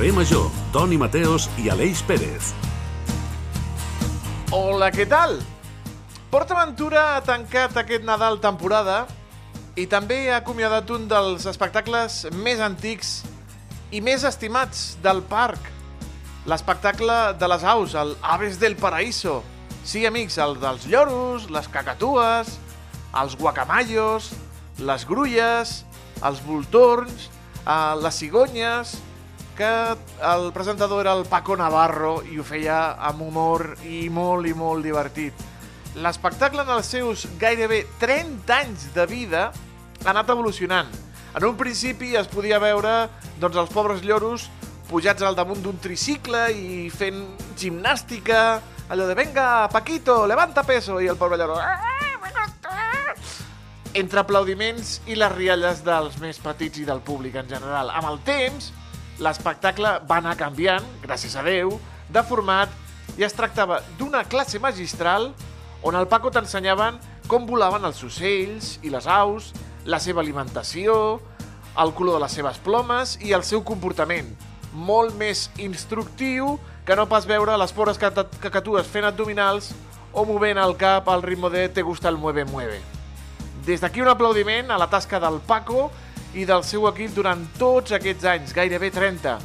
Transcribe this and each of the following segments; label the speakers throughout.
Speaker 1: Carrer Major, Toni Mateos i Aleix Pérez.
Speaker 2: Hola, què tal? PortAventura ha tancat aquest Nadal temporada i també ha acomiadat un dels espectacles més antics i més estimats del parc. L'espectacle de les aus, el Aves del Paraíso. Sí, amics, el dels lloros, les cacatues, els guacamayos, les grulles, els voltorns, eh, les cigonyes, que el presentador era el Paco Navarro i ho feia amb humor i molt i molt divertit. L'espectacle en els seus gairebé 30 anys de vida ha anat evolucionant. En un principi es podia veure doncs, els pobres lloros pujats al damunt d'un tricicle i fent gimnàstica, allò de venga, Paquito, levanta peso, i el pobre lloro... Entre aplaudiments i les rialles dels més petits i del públic en general. Amb el temps, l'espectacle va anar canviant, gràcies a Déu, de format i es tractava d'una classe magistral on el Paco t'ensenyaven com volaven els ocells i les aus, la seva alimentació, el color de les seves plomes i el seu comportament. Molt més instructiu que no pas veure les pobres cacatues fent abdominals o movent el cap al ritme de Te gusta el mueve mueve. Des d'aquí un aplaudiment a la tasca del Paco i del seu equip durant tots aquests anys, gairebé 30.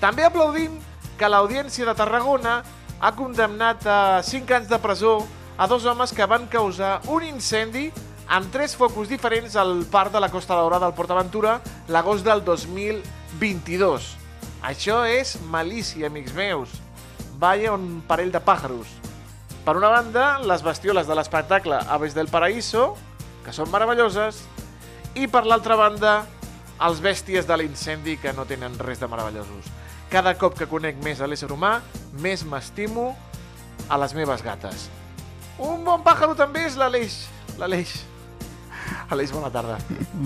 Speaker 2: També aplaudim que l'Audiència de Tarragona ha condemnat a 5 anys de presó a dos homes que van causar un incendi amb tres focus diferents al parc de la Costa Daurada del PortAventura l'agost del 2022. Això és malícia, amics meus. Vaya un parell de pàjaros. Per una banda, les bestioles de l'espectacle Aves del Paraíso, que són meravelloses, i per l'altra banda, els bèsties de l'incendi que no tenen res de meravellosos. Cada cop que conec més a l'ésser humà, més m'estimo a les meves gates. Un bon pàjaro també és l'Aleix. L'Aleix. Aleix, bona tarda.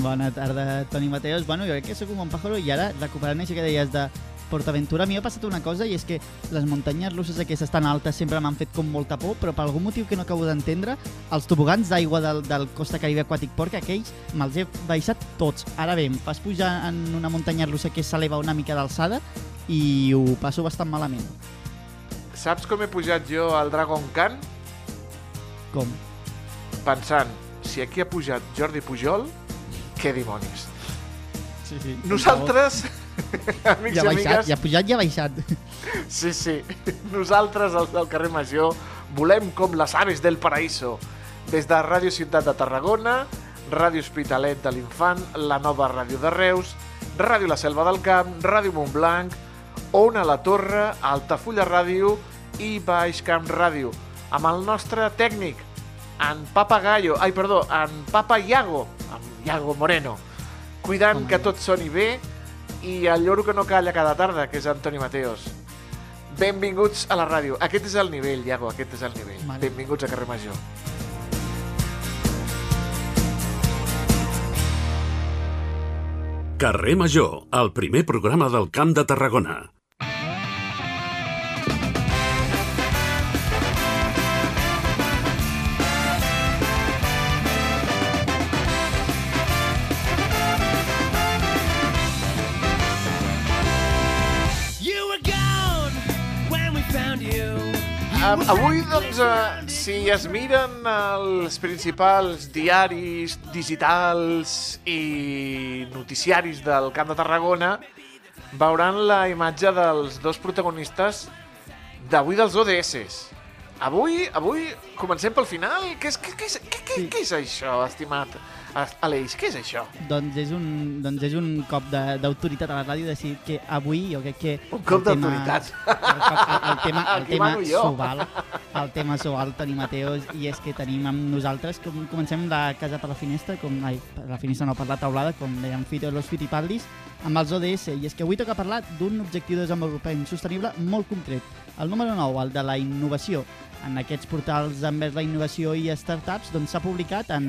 Speaker 3: Bona tarda, Toni Mateos. Bueno, jo crec que sóc un bon pàjaro i ara, recuperant això que deies de PortAventura, a mi m'ha passat una cosa i és que les muntanyes russes aquestes tan altes sempre m'han fet com molta por, però per algun motiu que no acabo d'entendre, els tobogans d'aigua del, del Costa Caribe Aquàtic Park, aquells, me'ls he baixat tots. Ara bé, em fas pujar en una muntanya russa que s'eleva una mica d'alçada i ho passo bastant malament.
Speaker 2: Saps com he pujat jo al Dragon Khan?
Speaker 3: Com?
Speaker 2: Pensant, si aquí ha pujat Jordi Pujol, què dimonis?
Speaker 3: Sí, sí.
Speaker 2: Nosaltres, amics
Speaker 3: Ja
Speaker 2: i
Speaker 3: baixat,
Speaker 2: amigues,
Speaker 3: ja ha pujat, ja ha baixat.
Speaker 2: sí, sí, nosaltres, els del carrer Major, volem com les aves del paraíso. Des de Ràdio Ciutat de Tarragona, Ràdio Hospitalet de l'Infant, la nova ràdio de Reus, Ràdio La Selva del Camp, Ràdio Montblanc, Ona la Torre, Altafulla Ràdio i Baix Camp Ràdio. Amb el nostre tècnic, en Papa Gallo, ai, perdó, en Papa Iago, en Iago Moreno, cuidant que tot soni bé i el lloro que no calla cada tarda, que és Antoni Mateos. Benvinguts a la ràdio. Aquest és el nivell, Iago, aquest és el nivell.
Speaker 3: Vale.
Speaker 2: Benvinguts a Carrer Major.
Speaker 1: Carrer Major, el primer programa del Camp de Tarragona.
Speaker 2: Avui, doncs, uh, si es miren els principals diaris digitals i noticiaris del Camp de Tarragona, veuran la imatge dels dos protagonistes d'avui dels ODS. Avui, avui comencem pel final. Què és, què, què, és, què, què, què és això, estimat Aleix? Què és això?
Speaker 3: Doncs és un, doncs és un cop de- d'autoritat a la ràdio decidir que avui jo crec que...
Speaker 2: Un cop
Speaker 3: el
Speaker 2: d'autoritat.
Speaker 3: El, el, el tema, el
Speaker 2: Aquí
Speaker 3: tema s'ho val, el tema s'ho val, Toni Mateos, i és que tenim amb nosaltres, com comencem la casa per la finestra, com, ai, per la finestra no, per la taulada, com deien Fito i los Fitipaldis, amb els ODS, i és que avui toca parlar d'un objectiu de desenvolupament sostenible molt concret, el número 9, el de la innovació. En aquests portals envers la innovació i startups doncs s'ha publicat en,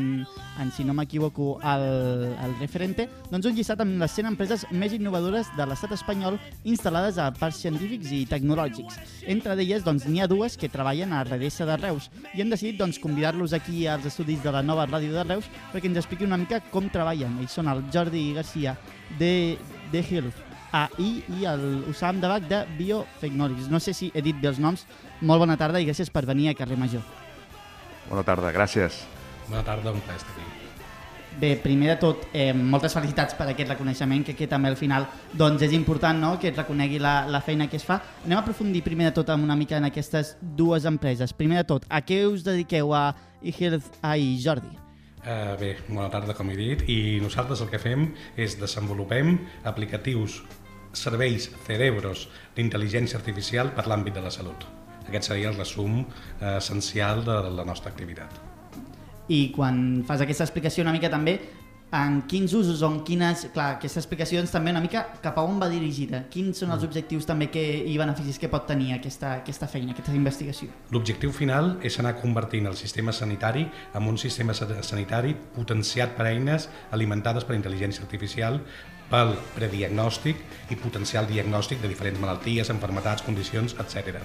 Speaker 3: en, si no m'equivoco, el, el referente, doncs un llistat amb les 100 empreses més innovadores de l'estat espanyol instal·lades a parcs científics i tecnològics. Entre d'elles doncs, n'hi ha dues que treballen a RDS de Reus i hem decidit doncs, convidar-los aquí als estudis de la nova ràdio de Reus perquè ens expliqui una mica com treballen. Ells són el Jordi Garcia de, de Health AI i el Usam Dabac de Biotechnologies. No sé si he dit bé els noms. Molt bona tarda i gràcies per venir a Carrer Major.
Speaker 4: Bona tarda, gràcies.
Speaker 5: Bona tarda, un plaer estar aquí.
Speaker 3: Bé, primer de tot, eh, moltes felicitats per aquest reconeixement, que, que també al final doncs, és important no? que et reconegui la, la feina que es fa. Anem a aprofundir primer de tot amb una mica en aquestes dues empreses. Primer de tot, a què us dediqueu a eHealth AI, Jordi?
Speaker 5: Uh, bé, bona tarda, com he dit, i nosaltres el que fem és desenvolupem aplicatius, serveis, cerebros d'intel·ligència artificial per l'àmbit de la salut. Aquest seria el resum uh, essencial de la nostra activitat.
Speaker 3: I quan fas aquesta explicació una mica també, en quins usos o en quines... Clar, aquesta explicació doncs, també una mica cap a on va dirigida. Quins són els objectius també que, i beneficis que pot tenir aquesta, aquesta feina, aquesta investigació?
Speaker 5: L'objectiu final és anar convertint el sistema sanitari en un sistema sa- sanitari potenciat per eines alimentades per intel·ligència artificial pel prediagnòstic i potencial diagnòstic de diferents malalties, enfermetats, condicions, etc.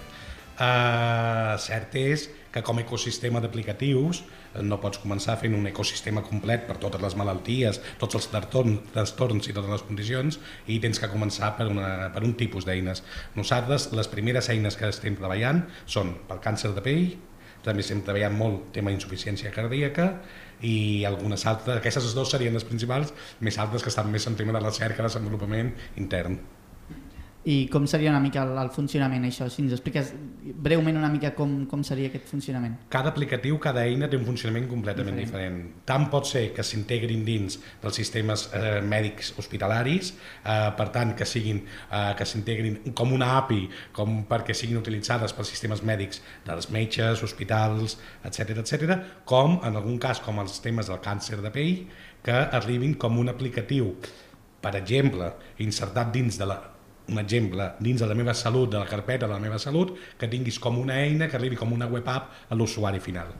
Speaker 5: Uh, cert és que com a ecosistema d'aplicatius eh, no pots començar fent un ecosistema complet per totes les malalties, tots els trastorns i totes les condicions i tens que començar per, una, per un tipus d'eines. Nosaltres, les primeres eines que estem treballant són pel càncer de pell, també estem treballant molt tema insuficiència cardíaca i algunes altres, aquestes dues serien les principals, més altres que estan més en tema de recerca, desenvolupament intern.
Speaker 3: I com seria una mica el, el funcionament, això? Si ens expliques breument una mica com, com seria aquest funcionament.
Speaker 5: Cada aplicatiu, cada eina té un funcionament completament
Speaker 3: Diferent.
Speaker 5: diferent. Tant pot ser que s'integrin dins dels sistemes eh, mèdics hospitalaris, eh, per tant que siguin eh, que s'integrin com una API, com perquè siguin utilitzades pels sistemes mèdics dels metges, hospitals, etc etc, com en algun cas com els temes del càncer de pell, que arribin com un aplicatiu, per exemple, insertat dins de la un exemple, dins de la meva salut, de la carpeta de la meva salut, que tinguis com una eina que arribi com una web app a l'usuari final.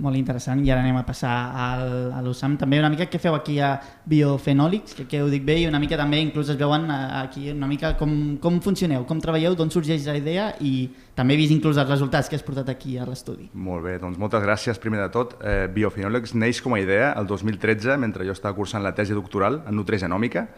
Speaker 3: Molt interessant, i ara anem a passar al, a l'USAM. També una mica què feu aquí a Biofenòlics, que, que ho dic bé, i una mica també inclús es veuen eh, aquí una mica com, com funcioneu, com treballeu, d'on sorgeix la idea i també he vist inclús els resultats que has portat aquí a l'estudi.
Speaker 4: Molt bé, doncs moltes gràcies. Primer de tot, eh, Biofinòlegs neix com a idea el 2013, mentre jo estava cursant la tesi doctoral en nutrigenòmica,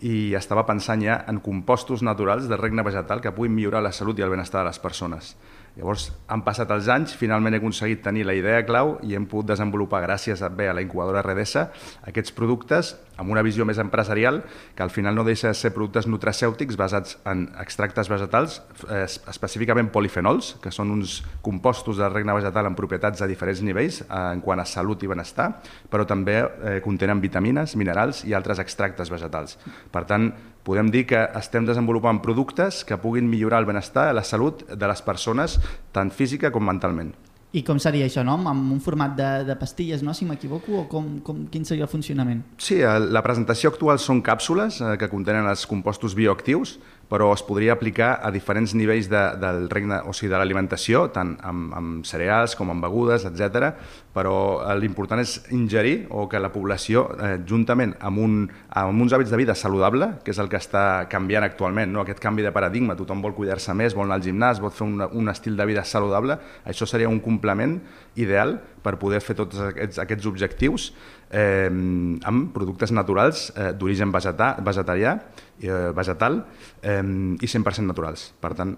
Speaker 4: i estava pensant ja en compostos naturals del regne vegetal que puguin millorar la salut i el benestar de les persones. Llavors, han passat els anys, finalment he aconseguit tenir la idea clau i hem pogut desenvolupar, gràcies a, bé, a la incubadora Redesa, aquests productes amb una visió més empresarial, que al final no deixa de ser productes nutracèutics basats en extractes vegetals, eh, específicament polifenols, que són uns compostos del regne vegetal amb propietats a diferents nivells eh, en quant a salut i benestar, però també eh, contenen vitamines, minerals i altres extractes vegetals. Per tant, podem dir que estem desenvolupant productes que puguin millorar el benestar i la salut de les persones, tant física com mentalment.
Speaker 3: I com seria això, no? Amb un format de, de pastilles, no? Si m'equivoco, o com, com, quin seria el funcionament?
Speaker 4: Sí, la presentació actual són càpsules eh, que contenen els compostos bioactius, però es podria aplicar a diferents nivells de, del regne, o sigui, de l'alimentació, tant amb, amb cereals com amb begudes, etc. Però eh, l'important és ingerir o que la població, eh, juntament amb, un, amb uns hàbits de vida saludable, que és el que està canviant actualment, no? aquest canvi de paradigma, tothom vol cuidar-se més, vol anar al gimnàs, vol fer un, un estil de vida saludable, això seria un complement ideal per poder fer tots aquests, aquests objectius eh, amb productes naturals eh, d'origen vegetarià, eh, vegetal eh, i 100% naturals. Per tant,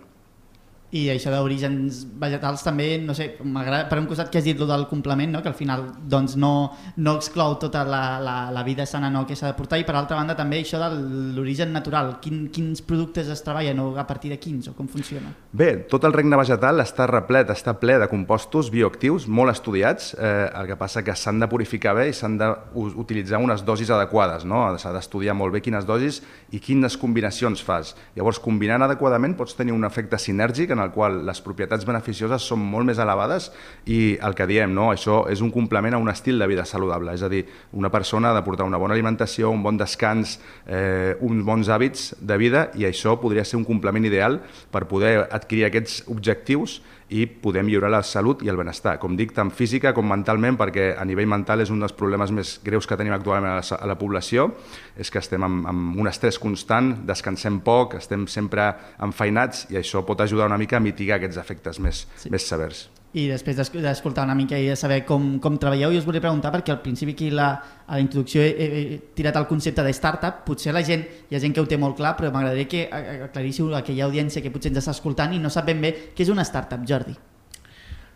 Speaker 3: I això d'orígens vegetals també, no sé, m'agrada per un costat que has dit del complement, no? que al final doncs, no, no exclou tota la, la, la vida sana no? que s'ha de portar i per altra banda també això de l'origen natural, Quin, quins productes es treballen o a partir de quins o com funciona?
Speaker 4: Bé, tot el regne vegetal està replet, està ple de compostos bioactius molt estudiats, eh, el que passa que s'han de purificar bé i s'han d'utilitzar unes dosis adequades, no? s'ha d'estudiar molt bé quines dosis i quines combinacions fas. Llavors, combinant adequadament pots tenir un efecte sinèrgic en el qual les propietats beneficioses són molt més elevades i el que diem, no? això és un complement a un estil de vida saludable, és a dir, una persona ha de portar una bona alimentació, un bon descans, eh, uns bons hàbits de vida i això podria ser un complement ideal per poder adquirir aquests objectius i poder millorar la salut i el benestar, com dic, tant física com mentalment, perquè a nivell mental és un dels problemes més greus que tenim actualment a la, a la població, és que estem amb, amb un estrès constant, descansem poc, estem sempre enfeinats i això pot ajudar una mica a mitigar aquests efectes més,
Speaker 3: sí.
Speaker 4: més severs.
Speaker 3: I després d'esc- d'escoltar una mica i de saber com, com treballeu, jo us volia preguntar, perquè al principi aquí la, a la introducció he, he, tirat el concepte de startup, potser la gent, hi ha gent que ho té molt clar, però m'agradaria que aclaríssiu aquella audiència que potser ens està escoltant i no sap ben bé què és una startup, Jordi.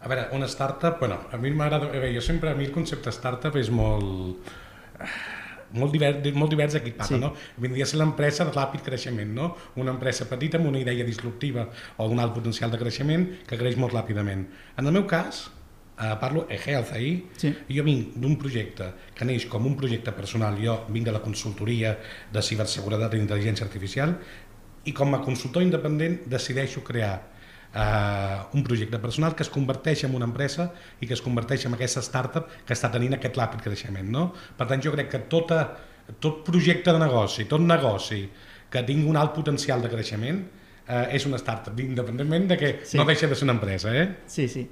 Speaker 5: A veure, una startup, bueno, a mi m'agrada, veure, jo sempre, a mi el concepte startup és molt, molt divers, molt divers equipat,
Speaker 3: Sí.
Speaker 5: sí. no? Vindria a ser l'empresa de ràpid creixement, no? Una empresa petita amb una idea disruptiva o un alt potencial de creixement que creix molt ràpidament. En el meu cas, eh, parlo de Health ahir,
Speaker 3: Sí.
Speaker 5: jo vinc d'un projecte que neix com un projecte personal, jo vinc de la consultoria de ciberseguretat i intel·ligència artificial, i com a consultor independent decideixo crear eh, un projecte personal que es converteix en una empresa i que es converteix en aquesta startup que està tenint aquest ràpid creixement. No? Per tant, jo crec que tota, tot projecte de negoci, tot negoci que tingui un alt potencial de creixement eh, és una startup, independentment de que
Speaker 3: Sí.
Speaker 5: no deixa de ser una empresa. Eh?
Speaker 3: Sí, sí.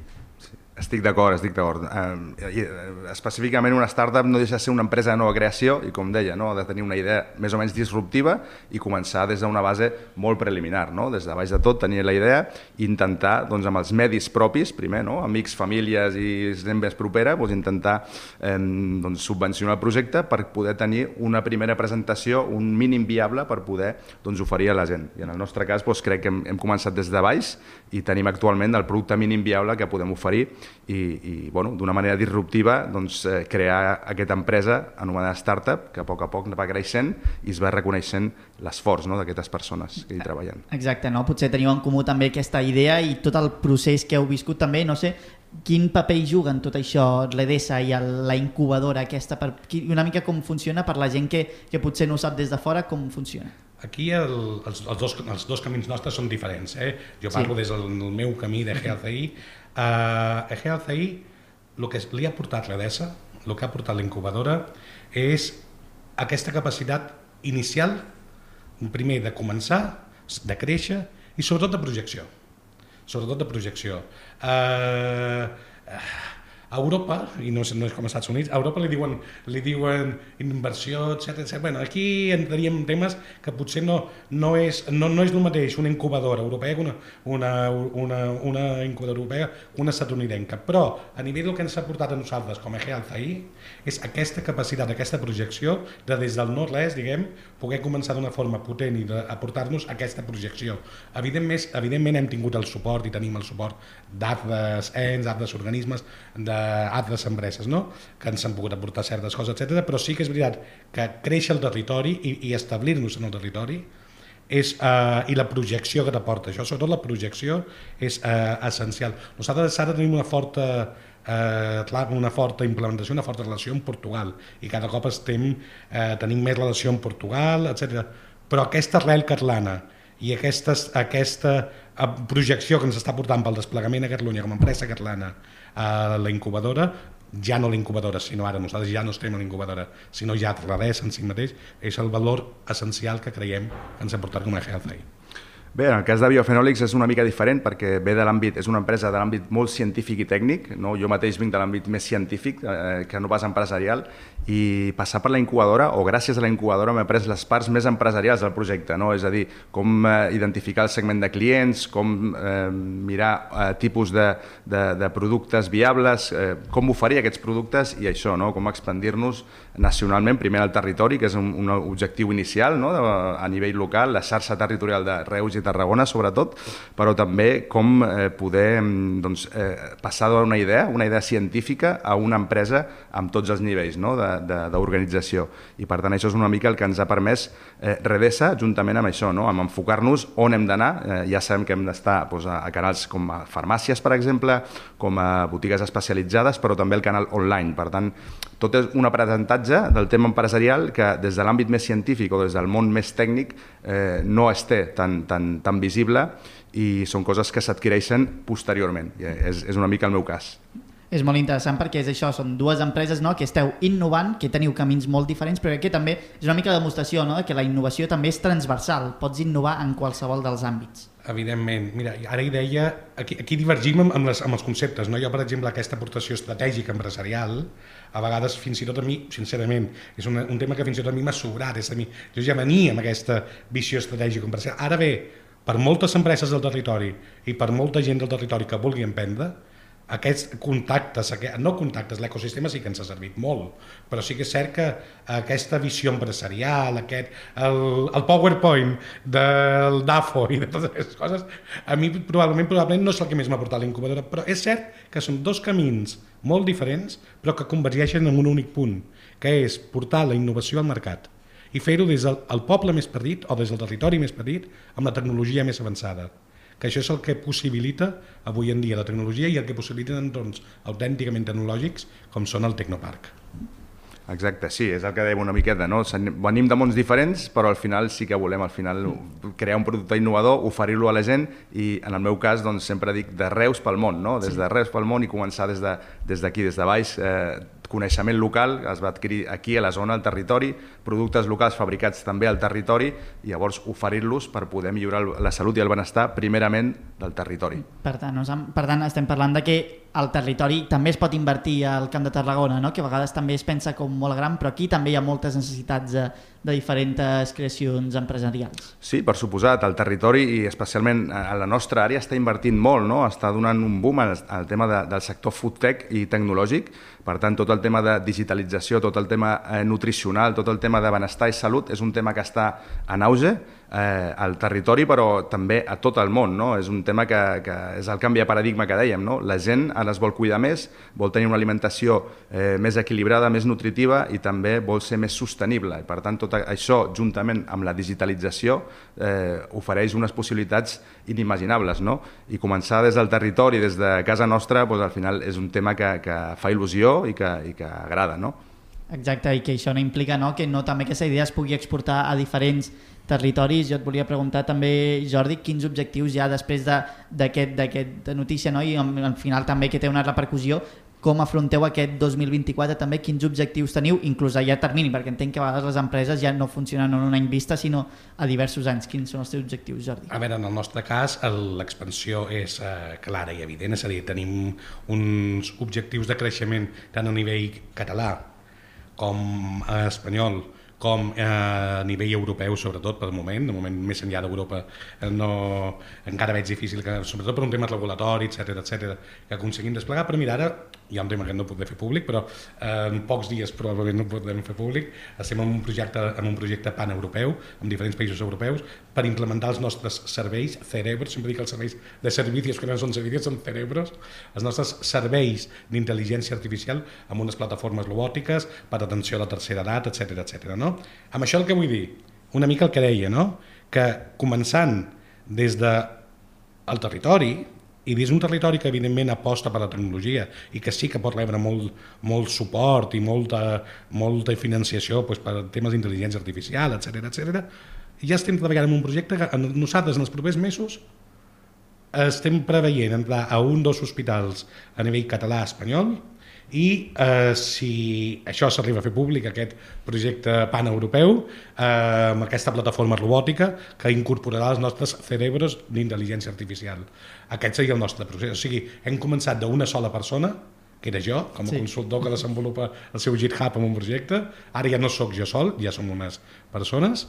Speaker 4: Estic d'acord, estic d'acord. Eh, eh, específicament una startup no deixa de ser una empresa de nova creació i, com deia, no, ha de tenir una idea més o menys disruptiva i començar des d'una base molt preliminar. No? Des de baix de tot tenir la idea i intentar, doncs, amb els medis propis, primer, no? amics, famílies i gent més propera, doncs, intentar eh, doncs, subvencionar el projecte per poder tenir una primera presentació, un mínim viable per poder doncs, oferir a la gent. I en el nostre cas doncs, crec que hem, hem començat des de baix i tenim actualment el producte mínim viable que podem oferir i, i bueno, d'una manera disruptiva doncs, eh, crear aquesta empresa anomenada startup que a poc a poc va creixent i es va reconeixent l'esforç no, d'aquestes persones que hi treballen.
Speaker 3: Exacte, no? Potser teniu en comú també aquesta idea i tot el procés que heu viscut també, no sé, quin paper hi juga en tot això l'EDESA i el, la incubadora aquesta, per, una mica com funciona per la gent que, que potser no ho sap des de fora, com funciona?
Speaker 5: Aquí el, els, els, dos, els dos camins nostres són diferents. Eh? Jo parlo
Speaker 3: Sí.
Speaker 5: des del, del meu camí de GLCI. Uh, a GLCI el que li ha portat l'EDESA, el que ha portat la incubadora, és aquesta capacitat inicial, primer de començar, de créixer i sobretot de projecció. Sobretot de projecció. Uh, a Europa, i no, és- no és com als Estats Units, a Europa li diuen, li diuen inversió, etc etc. Bueno, aquí entraríem en temes que potser no, no, és, no, no és el mateix una incubadora europea que una, una, una, una incubadora europea una estatunidenca. Però a nivell del que ens ha portat a nosaltres com a GLCI és aquesta capacitat, aquesta projecció de des del no-res, diguem, poder començar d'una forma potent i d'aportar-nos aquesta projecció. Evidentment, evidentment hem tingut el suport i tenim el suport d'altres ens, d'altres organismes, d'altres empreses, no? que ens han pogut aportar certes coses, etc. però sí que és veritat que créixer el territori i, i establir-nos en el territori és, eh, i la projecció que t'aporta això, sobretot la projecció és eh, essencial. Nosaltres ara tenim una forta eh, clar, una forta implementació, una forta relació amb Portugal i cada cop estem, eh, tenim més relació amb Portugal, etc. Però aquesta arrel catalana i aquestes, aquesta eh, projecció que ens està portant pel desplegament a Catalunya com a empresa catalana a la incubadora, ja no la incubadora, sinó ara nosaltres ja no estem a la incubadora, sinó ja res en si mateix, és el valor essencial que creiem que ens ha portat com a GLCI.
Speaker 4: Bé, en el cas de Biofenòlics és una mica diferent perquè ve de l'àmbit, és una empresa de l'àmbit molt científic i tècnic, no? jo mateix vinc de l'àmbit més científic eh, que no pas empresarial i passar per la incubadora o gràcies a la incubadora m'he pres les parts més empresarials del projecte, no? és a dir, com eh, identificar el segment de clients, com eh, mirar eh, tipus de, de, de productes viables, eh, com oferir aquests productes i això, no? com expandir-nos nacionalment, primer al territori, que és un, un objectiu inicial no? a nivell local, la xarxa territorial de Reus i Tarragona sobretot, però també com eh, poder mm, doncs, eh, passar d'una idea, una idea científica, a una empresa amb tots els nivells no? d'organització. I per tant això és una mica el que ens ha permès eh, Redesa, juntament amb això, no? amb enfocar-nos on hem d'anar. Eh, ja sabem que hem d'estar doncs, a, a canals com a farmàcies, per exemple, com a botigues especialitzades, però també el canal online. Per tant, tot és un aprenentatge del tema empresarial que des de l'àmbit més científic o des del món més tècnic eh, no es té tan, tan, tan visible i són coses que s'adquireixen posteriorment. I és, és una mica el meu cas.
Speaker 3: És molt interessant perquè és això, són dues empreses no, que esteu innovant, que teniu camins molt diferents, però que també és una mica de demostració no, de que la innovació també és transversal, pots innovar en qualsevol dels àmbits.
Speaker 5: Evidentment. Mira, ara hi deia, aquí, aquí divergim amb, amb, les, amb els conceptes. No? Jo, per exemple, aquesta aportació estratègica empresarial, a vegades fins i tot a mi, sincerament, és una, un tema que fins i tot a mi m'ha sobrat. És a mi, jo ja venia amb aquesta visió estratègica empresarial. Ara bé, per moltes empreses del territori i per molta gent del territori que vulgui emprendre, aquests contactes, no contactes, l'ecosistema sí que ens ha servit molt, però sí que és cert que aquesta visió empresarial, aquest, el, el PowerPoint del DAFO i de totes aquestes coses, a mi probablement, probablement no és el que més m'ha portat l'incubadora, però és cert que són dos camins molt diferents, però que convergeixen en un únic punt, que és portar la innovació al mercat i fer-ho des del el poble més petit o des del territori més petit amb la tecnologia més avançada que això és el que possibilita avui en dia la tecnologia i el que possibiliten entorns autènticament tecnològics com són el Tecnoparc.
Speaker 4: Exacte, sí, és el que dèiem una miqueta, no? Venim de mons diferents, però al final sí que volem al final crear un producte innovador, oferir-lo a la gent i en el meu cas doncs, sempre dic de Reus pel món, no? des de Reus pel món i començar des d'aquí, de, des, des de baix, eh, coneixement local, es va adquirir aquí a la zona, al territori, productes locals fabricats també al territori i llavors oferir-los per poder millorar la salut i el benestar primerament del territori.
Speaker 3: Per tant, per tant estem parlant de que al territori també es pot invertir al Camp de Tarragona, no? que a vegades també es pensa com molt gran, però aquí també hi ha moltes necessitats de, de diferents creacions empresarials.
Speaker 4: Sí, per suposat, el territori i especialment a la nostra àrea està invertint molt, no? està donant un boom al, al tema de, del sector food tech i tecnològic, per tant tot el tema de digitalització, tot el tema eh, nutricional, tot el tema de benestar i salut és un tema que està en auge, eh, al territori però també a tot el món. No? És un tema que, que és el canvi de paradigma que dèiem. No? La gent ara es vol cuidar més, vol tenir una alimentació eh, més equilibrada, més nutritiva i també vol ser més sostenible. I, per tant, tot això, juntament amb la digitalització, eh, ofereix unes possibilitats inimaginables. No? I començar des del territori, des de casa nostra, doncs, al final és un tema que, que fa il·lusió i que, i que agrada. No?
Speaker 3: Exacte, i que això no implica no, que no també aquesta idea es pugui exportar a diferents territoris. Jo et volia preguntar també, Jordi, quins objectius hi ha després d'aquesta de, notícia no? i al final també que té una repercussió com afronteu aquest 2024 també, quins objectius teniu, inclús a termini, perquè entenc que a vegades les empreses ja no funcionen en un any vista, sinó a diversos anys. Quins són els teus objectius, Jordi?
Speaker 5: A veure, en el nostre cas, l'expansió és eh, clara i evident, és a dir, tenim uns objectius de creixement tant a nivell català com espanyol, com eh, a nivell europeu, sobretot, per moment, de moment més enllà d'Europa eh, no, encara veig difícil, que, sobretot per un tema regulatori, etc etc que aconseguim desplegar, però mira, ara hi ha un tema que no podré fer públic, però eh, en pocs dies probablement no podrem fer públic, estem en un projecte, en un projecte pan-europeu, amb diferents països europeus, per implementar els nostres serveis, cerebros, sempre dic els serveis de servicis, que no són servicis, són cerebros, els nostres serveis d'intel·ligència artificial amb unes plataformes robòtiques per atenció a la tercera edat, etc etc. no? Amb això el que vull dir, una mica el que deia, no? que començant des de el territori, i dins un territori que evidentment aposta per la tecnologia i que sí que pot rebre molt, molt suport i molta, molta financiació doncs, per temes d'intel·ligència artificial, etc etc. ja estem treballant en un projecte que nosaltres en els propers mesos estem preveient entrar a un dos hospitals a nivell català-espanyol i eh, si això s'arriba a fer públic, aquest projecte pan-europeu, eh, amb aquesta plataforma robòtica que incorporarà els nostres cerebros d'intel·ligència artificial. Aquest seria el nostre procés. O sigui, hem començat d'una sola persona, que era jo, com a sí. consultor que desenvolupa el seu GitHub en un projecte, ara ja no sóc jo sol, ja som unes persones,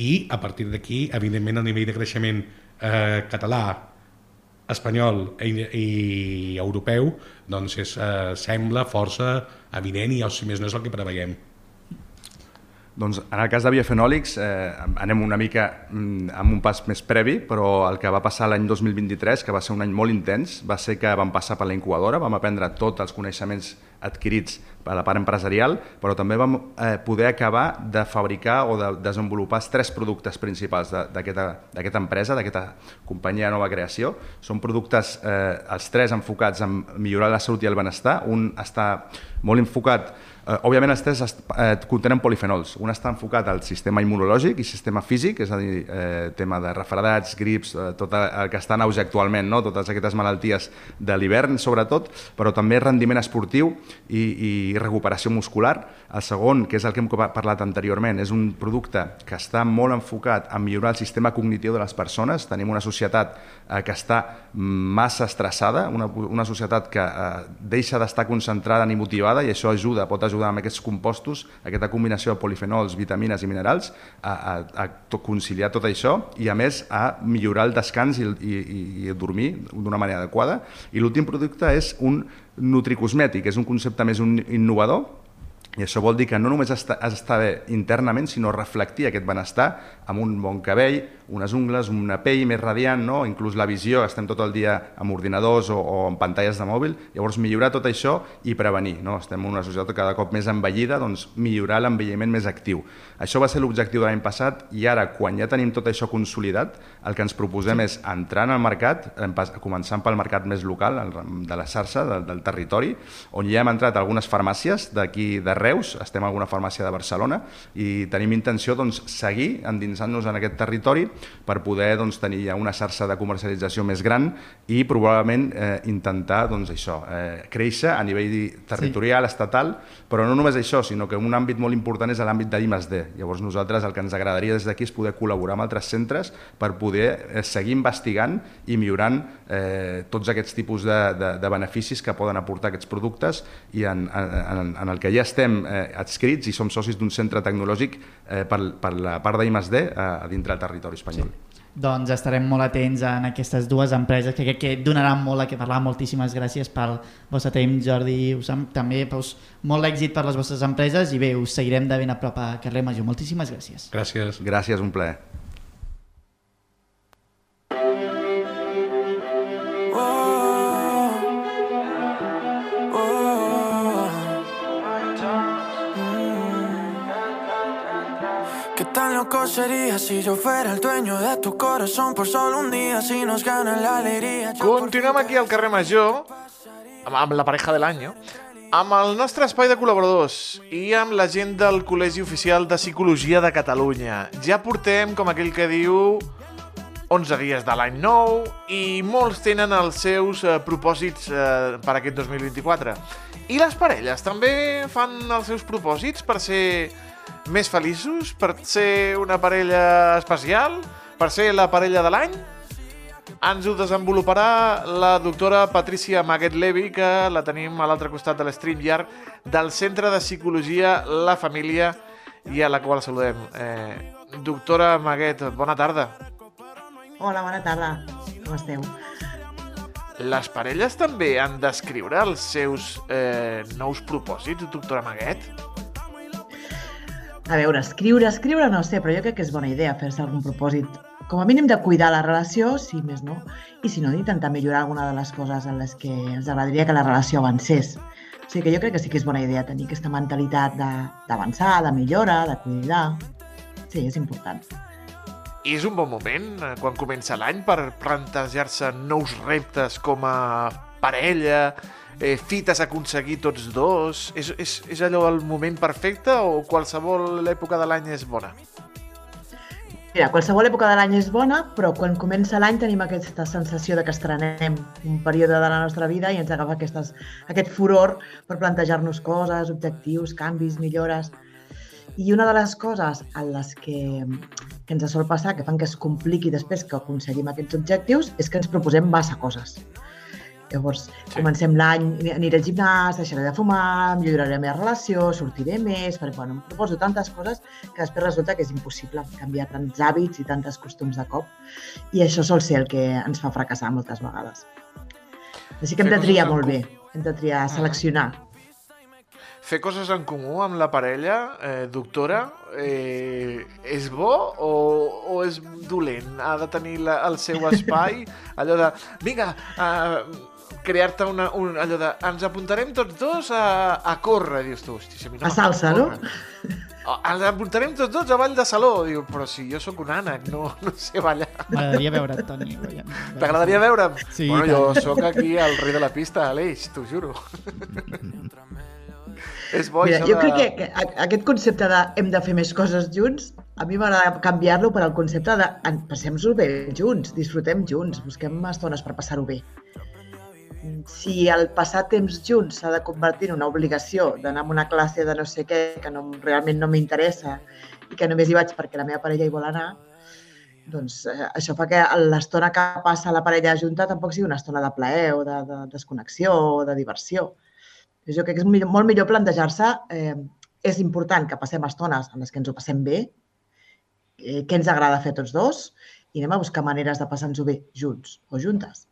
Speaker 5: i a partir d'aquí, evidentment, a nivell de creixement eh, català, espanyol i, i europeu doncs és, eh, sembla força evident i si més no és el que preveiem.
Speaker 4: Doncs en el cas de biofenòlics eh, anem una mica mm, amb un pas més previ, però el que va passar l'any 2023, que va ser un any molt intens, va ser que vam passar per la incubadora, vam aprendre tots els coneixements adquirits per la part empresarial, però també vam eh, poder acabar de fabricar o de desenvolupar els tres productes principals d'aquesta empresa, d'aquesta companyia de nova creació. Són productes, eh, els tres enfocats en millorar la salut i el benestar. Un està molt enfocat Eh, òbviament els tres eh, contenen polifenols. Un està enfocat al sistema immunològic i sistema físic, és a dir, eh, tema de refredats, grips, eh, tot el que està en auge actualment, no? totes aquestes malalties de l'hivern sobretot, però també rendiment esportiu i, i recuperació muscular. El segon, que és el que hem parlat anteriorment, és un producte que està molt enfocat a millorar el sistema cognitiu de les persones. Tenim una societat eh, que està massa estressada, una, una societat que eh, deixa d'estar concentrada ni motivada i això ajuda, pot ajudar amb aquests compostos, aquesta combinació de polifenols, vitamines i minerals, a, a, a conciliar tot això i a més a millorar el descans i, i, i dormir d'una manera adequada. I l'últim producte és un nutricosmètic, és un concepte més un innovador, i això vol dir que no només està, està bé internament, sinó reflectir aquest benestar amb un bon cabell, unes ungles, una pell més radiant, no? inclús la visió, estem tot el dia amb ordinadors o, o amb pantalles de mòbil, llavors millorar tot això i prevenir. No? Estem en una societat cada cop més envellida, doncs millorar l'envelliment més actiu. Això va ser l'objectiu de l'any passat i ara, quan ja tenim tot això consolidat, el que ens proposem sí. és entrar en el mercat, començant pel mercat més local, de la xarxa, del, del territori, on ja hem entrat algunes farmàcies d'aquí de Reus, estem a alguna farmàcia de Barcelona i tenim intenció doncs, seguir endinsant-nos en aquest territori per poder doncs, tenir ja una xarxa de comercialització més gran i probablement eh, intentar doncs, això, eh, créixer a nivell territorial, sí. estatal, però no només això, sinó que un àmbit molt important és l'àmbit de l'I+D. Llavors nosaltres el que ens agradaria des d'aquí és poder col·laborar amb altres centres per poder eh, seguir investigant i millorant eh, tots aquests tipus de, de, de beneficis que poden aportar aquests productes i en, en, en el que ja estem eh, adscrits i som socis d'un centre tecnològic eh, per, per la part d'I+D eh, a dintre del territori espanyol espanyol. Sí.
Speaker 3: Doncs estarem molt atents en aquestes dues empreses que crec que donaran molt a que parlar. Moltíssimes gràcies pel vostre temps, Jordi. Us hem, també pues, molt èxit per les vostres empreses i bé, us seguirem de ben a prop a Carrer Major. Moltíssimes gràcies.
Speaker 5: Gràcies.
Speaker 4: Gràcies, un plaer.
Speaker 6: Loco sería si yo fuera el dueño de tu corazón por solo un día si nos gana la alegría.
Speaker 2: Continuem aquí al carrer Major amb, amb la pareja de l'any, amb el nostre espai de col·laboradors i amb la gent del Col·legi Oficial de Psicologia de Catalunya. Ja portem, com aquell que diu, 11 dies de l'any nou i molts tenen els seus eh, propòsits eh, per aquest 2024. I les parelles també fan els seus propòsits per ser més feliços per ser una parella especial, per ser la parella de l'any? Ens ho desenvoluparà la doctora Patricia Maguet Levi, que la tenim a l'altre costat de l'StreamYard del Centre de Psicologia La Família i a la qual saludem. Eh, doctora Maguet, bona tarda.
Speaker 7: Hola, bona tarda. Com esteu?
Speaker 2: Les parelles també han d'escriure els seus eh, nous propòsits, doctora Maguet?
Speaker 7: A veure, escriure, escriure no sé, però jo crec que és bona idea fer-se algun propòsit. Com a mínim de cuidar la relació, si sí, més no, i si no, d'intentar millorar alguna de les coses en les que ens agradaria que la relació avancés. O sigui que jo crec que sí que és bona idea tenir aquesta mentalitat d'avançar, de, de millora, de cuidar. Sí, és important.
Speaker 2: És un bon moment, eh, quan comença l'any, per plantejar-se nous reptes com a parella, eh, fites a aconseguir tots dos? És, és, és allò el moment perfecte o qualsevol època de l'any és bona?
Speaker 7: Mira, qualsevol època de l'any és bona, però quan comença l'any tenim aquesta sensació de que estrenem un període de la nostra vida i ens agafa aquestes, aquest furor per plantejar-nos coses, objectius, canvis, millores. I una de les coses en les que, que ens sol passar, que fan que es compliqui després que aconseguim aquests objectius, és que ens proposem massa coses. Llavors, sí. comencem l'any, aniré al gimnàs, deixaré de fumar, milloraré la meva relació, sortiré més, perquè bueno, em proposo tantes coses que després resulta que és impossible canviar tants hàbits i tantes costums de cop. I això sol ser el que ens fa fracassar moltes vegades. Així que hem de triar molt bé, hem de triar, seleccionar.
Speaker 2: Fer coses en comú amb la parella, eh, doctora, eh, és bo o, o és dolent? Ha de tenir la, el seu espai? Allò de, vinga, eh, crear-te una, un, allò de... Ens apuntarem tots dos a, a córrer, dius tu. Hosti, si a, mi
Speaker 7: no a salsa, no?
Speaker 2: Oh, ens apuntarem tots dos a ball de saló. Diu, però si jo sóc un ànec, no, no sé ballar.
Speaker 3: M'agradaria veure't, Toni.
Speaker 2: T'agradaria veure'm? Sí, bueno, jo sóc aquí el rei de la pista, Aleix, t'ho juro. És bo,
Speaker 7: Mira, jo de... crec que, que aquest concepte de hem de fer més coses junts, a mi m'agrada canviar-lo per al concepte de passem-nos bé junts, disfrutem junts, busquem estones per passar-ho bé. Si el passar temps junts s'ha de convertir en una obligació d'anar a una classe de no sé què que no, realment no m'interessa i que només hi vaig perquè la meva parella hi vol anar, doncs eh, això fa que l'estona que passa la parella junta tampoc sigui una estona de plaer o de, de desconnexió o de diversió. Jo crec que és millor, molt millor plantejar-se eh, és important que passem estones en les que ens ho passem bé, eh, què ens agrada fer tots dos i anem a buscar maneres de passar-nos-ho bé junts o juntes.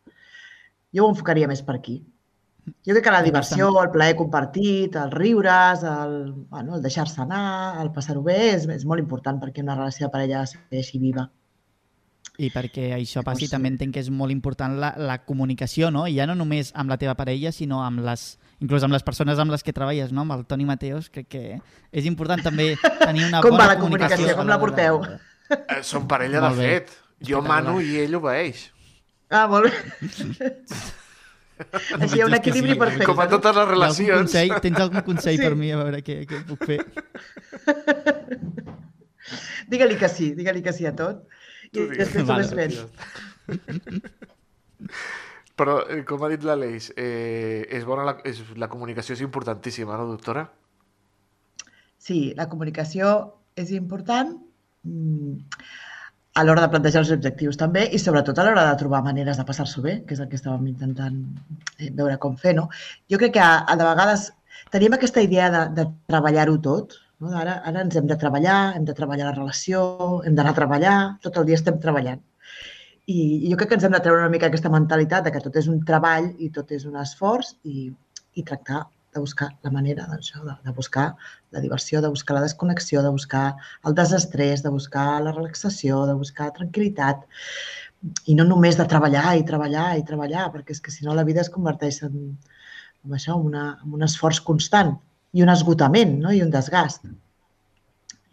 Speaker 7: Jo ho enfocaria més per aquí. Jo crec que la diversió, el plaer compartit, el riures, el, bueno, el deixar-se anar, el passar-ho bé, és, és molt important perquè una relació de parella segueixi viva.
Speaker 3: I perquè això passi,
Speaker 7: sí.
Speaker 3: també entenc que és molt important la, la comunicació, no? I ja no només amb la teva parella, sinó amb les, inclús amb les persones amb les que treballes, no? Amb el Toni Mateos, crec que és important també tenir una
Speaker 7: Com
Speaker 3: bona
Speaker 7: va la comunicació? Com la porteu?
Speaker 2: Eh, Són parella de fet. Jo mano i ell obeeix.
Speaker 7: Ah, molt bé. Així hi ha un equilibri perfecte.
Speaker 2: Com a totes les
Speaker 3: ha algun
Speaker 2: relacions.
Speaker 3: consell, tens algun consell
Speaker 7: Sí.
Speaker 3: per mi a veure què, què puc fer?
Speaker 7: Digue-li que sí, digue-li que sí a tot. I després ho
Speaker 3: Vale.
Speaker 7: fent.
Speaker 2: Però, eh, com ha dit l'Aleix, eh, és bona la, és, la comunicació és importantíssima, no, doctora?
Speaker 7: Sí, la comunicació és important mm, a l'hora de plantejar els objectius també i sobretot a l'hora de trobar maneres de passar-s'ho bé, que és el que estàvem intentant eh, veure com fer. No? Jo crec que a, de vegades tenim aquesta idea de, de treballar-ho tot. No? Ara, ara ens hem de treballar, hem de treballar la relació, hem d'anar a treballar, tot el dia estem treballant. I jo crec que ens hem de treure una mica aquesta mentalitat de que tot és un treball i tot és un esforç i, i tractar de buscar la manera d'això, de, de buscar la diversió, de buscar la desconnexió, de buscar el desestrès, de buscar la relaxació, de buscar tranquil·litat i no només de treballar i treballar i treballar, perquè és que si no la vida es converteix en, en això, en, una, en un esforç constant i un esgotament no? i un desgast.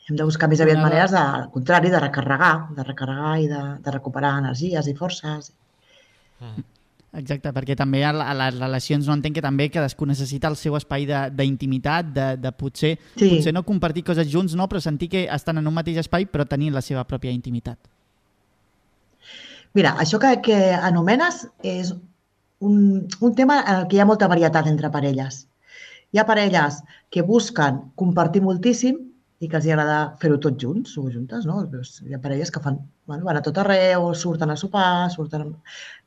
Speaker 7: Hem de buscar més aviat maneres, de, al contrari, de recarregar, de recarregar i de, de recuperar energies i forces.
Speaker 3: Exacte, perquè també a, a les relacions no entenc que també cadascú necessita el seu espai d'intimitat, de, de, de potser,
Speaker 7: Sí.
Speaker 3: potser no compartir coses junts, no, però sentir que estan en un mateix espai però tenint la seva pròpia intimitat.
Speaker 7: Mira, això que, que anomenes és un, un tema en el que hi ha molta varietat entre parelles. Hi ha parelles que busquen compartir moltíssim i que els agrada fer-ho tots junts o juntes, no? Hi ha parelles que fan, bueno, van a tot arreu, surten a sopar, surten,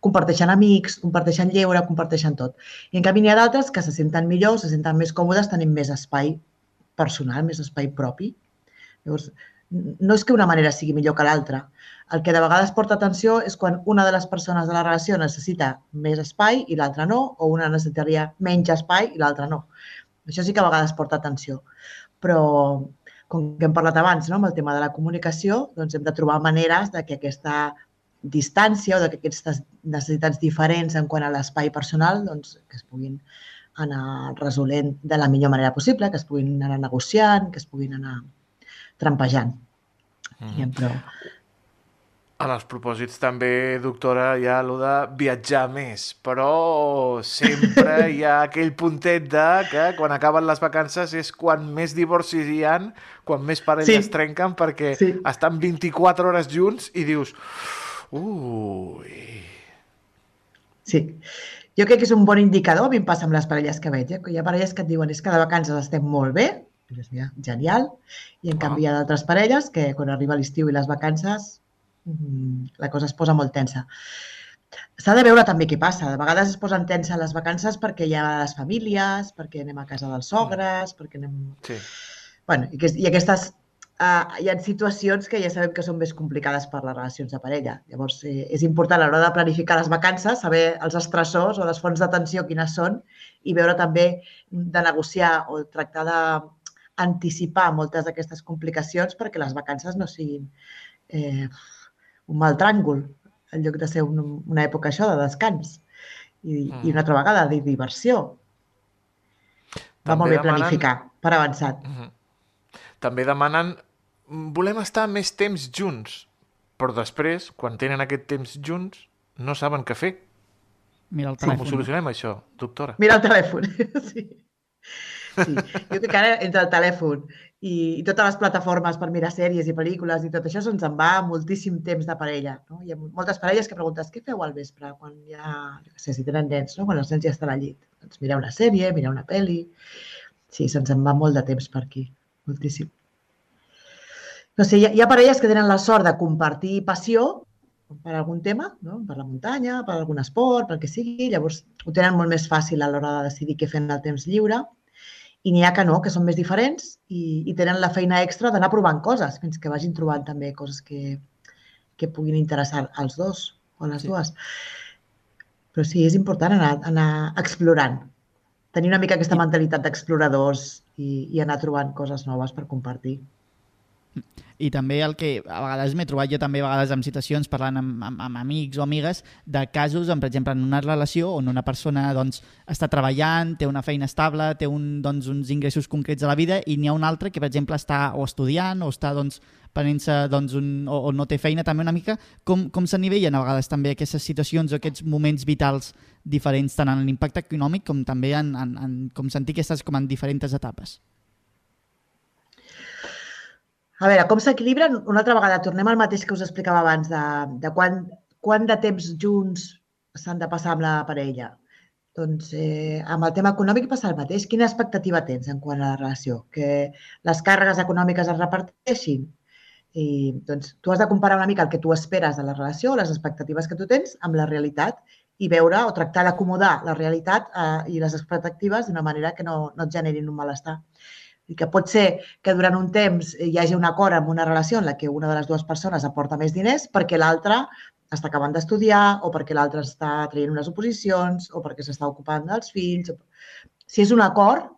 Speaker 7: comparteixen amics, comparteixen lleure, comparteixen tot. I en canvi n'hi ha d'altres que se senten millor, se senten més còmodes, tenint més espai personal, més espai propi. Llavors, no és que una manera sigui millor que l'altra. El que de vegades porta atenció és quan una de les persones de la relació necessita més espai i l'altra no, o una necessitaria menys espai i l'altra no. Això sí que a vegades porta atenció. Però, com que hem parlat abans, no, amb el tema de la comunicació, doncs hem de trobar maneres de que aquesta distància o de que aquestes necessitats diferents en quant a l'espai personal doncs, que es puguin anar resolent de la millor manera possible, que es puguin anar negociant, que es puguin anar trampejant. Mm. Però,
Speaker 2: En els propòsits també, doctora, hi ha allò de viatjar més, però sempre hi ha aquell puntet de que quan acaben les vacances és quan més divorcis hi han, quan més parelles
Speaker 7: Sí.
Speaker 2: es trenquen perquè
Speaker 7: Sí.
Speaker 2: estan 24 hores junts i dius ui...
Speaker 7: Sí. Jo crec que és un bon indicador, a mi em passa amb les parelles que veig, eh? que hi ha parelles que et diuen és que de vacances estem molt bé, i dius, mira, genial, i en
Speaker 2: Ah.
Speaker 7: canvi hi ha d'altres parelles que quan arriba l'estiu i les vacances la cosa es posa molt tensa. S'ha de veure també què passa. De vegades es posen tensa les vacances perquè hi ha les famílies, perquè anem a casa dels sogres, perquè anem...
Speaker 2: Sí.
Speaker 7: Bueno, i, que, i aquestes... Uh, hi ha situacions que ja sabem que són més complicades per les relacions de parella. Llavors, eh, és important a l'hora de planificar les vacances saber els estressors o les fonts d'atenció quines són i veure també de negociar o tractar d'anticipar moltes d'aquestes complicacions perquè les vacances no siguin eh, un mal tràngol en lloc de ser un, una època això de descans i,
Speaker 2: Mm.
Speaker 7: i una altra vegada de diversió. Va
Speaker 2: També
Speaker 7: molt bé
Speaker 2: demanen-
Speaker 7: planificar, per avançat.
Speaker 2: Mhm. També demanen "Mm, volem estar més temps junts, però després, quan tenen aquest temps junts, no saben què fer.
Speaker 3: Mira el
Speaker 2: Com ho
Speaker 3: telèfon.
Speaker 2: solucionem, això, doctora?
Speaker 7: Mira el telèfon. sí. Sí. Jo crec que ara entre el telèfon i, i totes les plataformes per mirar sèries i pel·lícules i tot això se'ns en va moltíssim temps de parella. No? Hi ha moltes parelles que preguntes què feu al vespre quan jo què sé, si tenen nens, no? quan els nens ja estan al llit. Doncs mirar una sèrie, mirar una pel·li... Sí, se'ns en va molt de temps per aquí, moltíssim. No sé, hi ha, hi ha parelles que tenen la sort de compartir passió per algun tema, no? per la muntanya, per algun esport, pel que sigui, llavors ho tenen molt més fàcil a l'hora de decidir què fer en el temps lliure i n'hi ha que no, que són més diferents i, i tenen la feina extra d'anar provant coses fins que vagin trobant també coses que, que puguin interessar als dos o a les sí. dues. Però sí, és important anar, anar explorant, tenir una mica aquesta mentalitat d'exploradors i, i anar trobant coses noves per compartir.
Speaker 3: I també el que a vegades m'he trobat jo també a vegades en situacions parlant amb, amb, amb amics o amigues de casos, en, per exemple, en una relació on una persona doncs, està treballant, té una feina estable, té un, doncs, uns ingressos concrets a la vida i n'hi ha un altre que, per exemple, està o estudiant o està doncs, prenent-se doncs, un, o, o no té feina també una mica, com, com s'anivellen a vegades també aquestes situacions o aquests moments vitals diferents tant en l'impacte econòmic com també en, en, en com sentir que estàs com en diferents etapes?
Speaker 7: A veure, com s'equilibren? Una altra vegada, tornem al mateix que us explicava abans, de, de quan, quan de temps junts s'han de passar amb la parella. Doncs eh, amb el tema econòmic passa el mateix. Quina expectativa tens en quant a la relació? Que les càrregues econòmiques es reparteixin? I, doncs, tu has de comparar una mica el que tu esperes de la relació, les expectatives que tu tens, amb la realitat i veure o tractar d'acomodar la realitat eh, i les expectatives d'una manera que no, no et generin un malestar. I que pot ser que durant un temps hi hagi un acord amb una relació en la que una de les dues persones aporta més diners perquè l'altra està acabant d'estudiar o perquè l'altre està traient unes oposicions o perquè s'està ocupant dels fills. Si és un acord,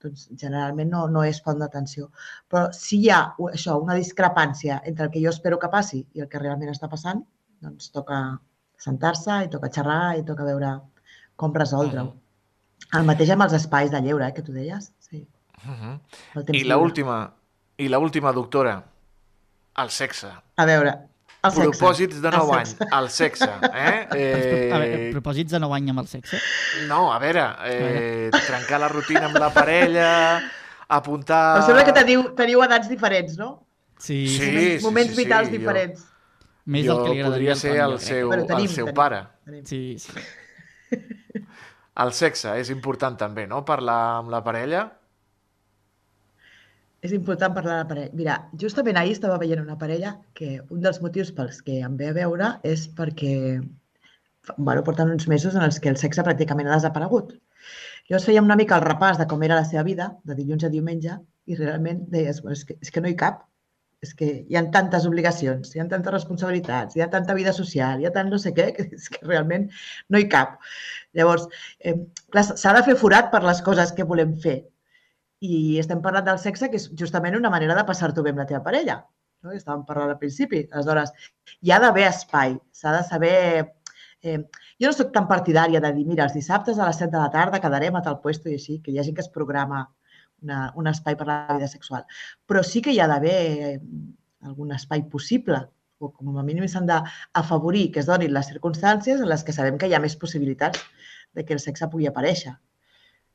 Speaker 7: doncs generalment no, no és font d'atenció. Però si hi ha això, una discrepància entre el que jo espero que passi i el que realment està passant, doncs toca, sentar-se i toca xerrar i toca veure com resoldre-ho. El mateix amb els espais de lleure, eh, que tu deies. Sí.
Speaker 2: Uh -huh. I l'última, i l'última doctora, el sexe.
Speaker 7: A veure, el sexe.
Speaker 2: Propòsits de 9 anys, el sexe. Eh?
Speaker 3: eh... A veure, propòsits de 9 anys amb el sexe?
Speaker 2: No, a veure, eh, trencar la rutina amb la parella, apuntar...
Speaker 7: Em sembla que teniu, teniu edats diferents, no?
Speaker 3: Sí,
Speaker 2: sí,
Speaker 7: moments,
Speaker 2: sí,
Speaker 7: moments
Speaker 2: sí,
Speaker 7: vitals
Speaker 2: sí,
Speaker 7: diferents.
Speaker 2: Jo...
Speaker 3: Més
Speaker 2: jo
Speaker 3: del que li
Speaker 2: podria
Speaker 3: agradaria
Speaker 2: ser el seu,
Speaker 7: Bueno, tenim,
Speaker 2: el seu
Speaker 7: tenim.
Speaker 2: pare.
Speaker 7: Tenim.
Speaker 3: Sí, sí.
Speaker 2: El sexe és important també, no? Parlar amb la parella.
Speaker 7: És important parlar de la parella. Mira, justament ahir estava veient una parella que un dels motius pels que em ve a veure és perquè bueno, porten uns mesos en els que el sexe pràcticament ha desaparegut. Llavors fèiem una mica el repàs de com era la seva vida, de dilluns a diumenge, i realment deies, bueno, és, que, és que no hi cap. És que hi ha tantes obligacions, hi ha tantes responsabilitats, hi ha tanta vida social, hi ha tant no sé què, que és que realment no hi cap. Llavors, eh, s'ha de fer forat per les coses que volem fer. I estem parlant del sexe, que és justament una manera de passar-t'ho bé amb la teva parella. No? Estàvem parlant al principi. Aleshores, hi ha d'haver espai, s'ha de saber... Eh, jo no sóc tan partidària de dir, mira, els dissabtes a les 7 de la tarda quedarem a tal puesto i així, que hi ha gent que es programa una, un espai per a la vida sexual. Però sí que hi ha d'haver eh, algun espai possible, o com a mínim s'han d'afavorir que es donin les circumstàncies en les que sabem que hi ha més possibilitats de que el sexe pugui aparèixer.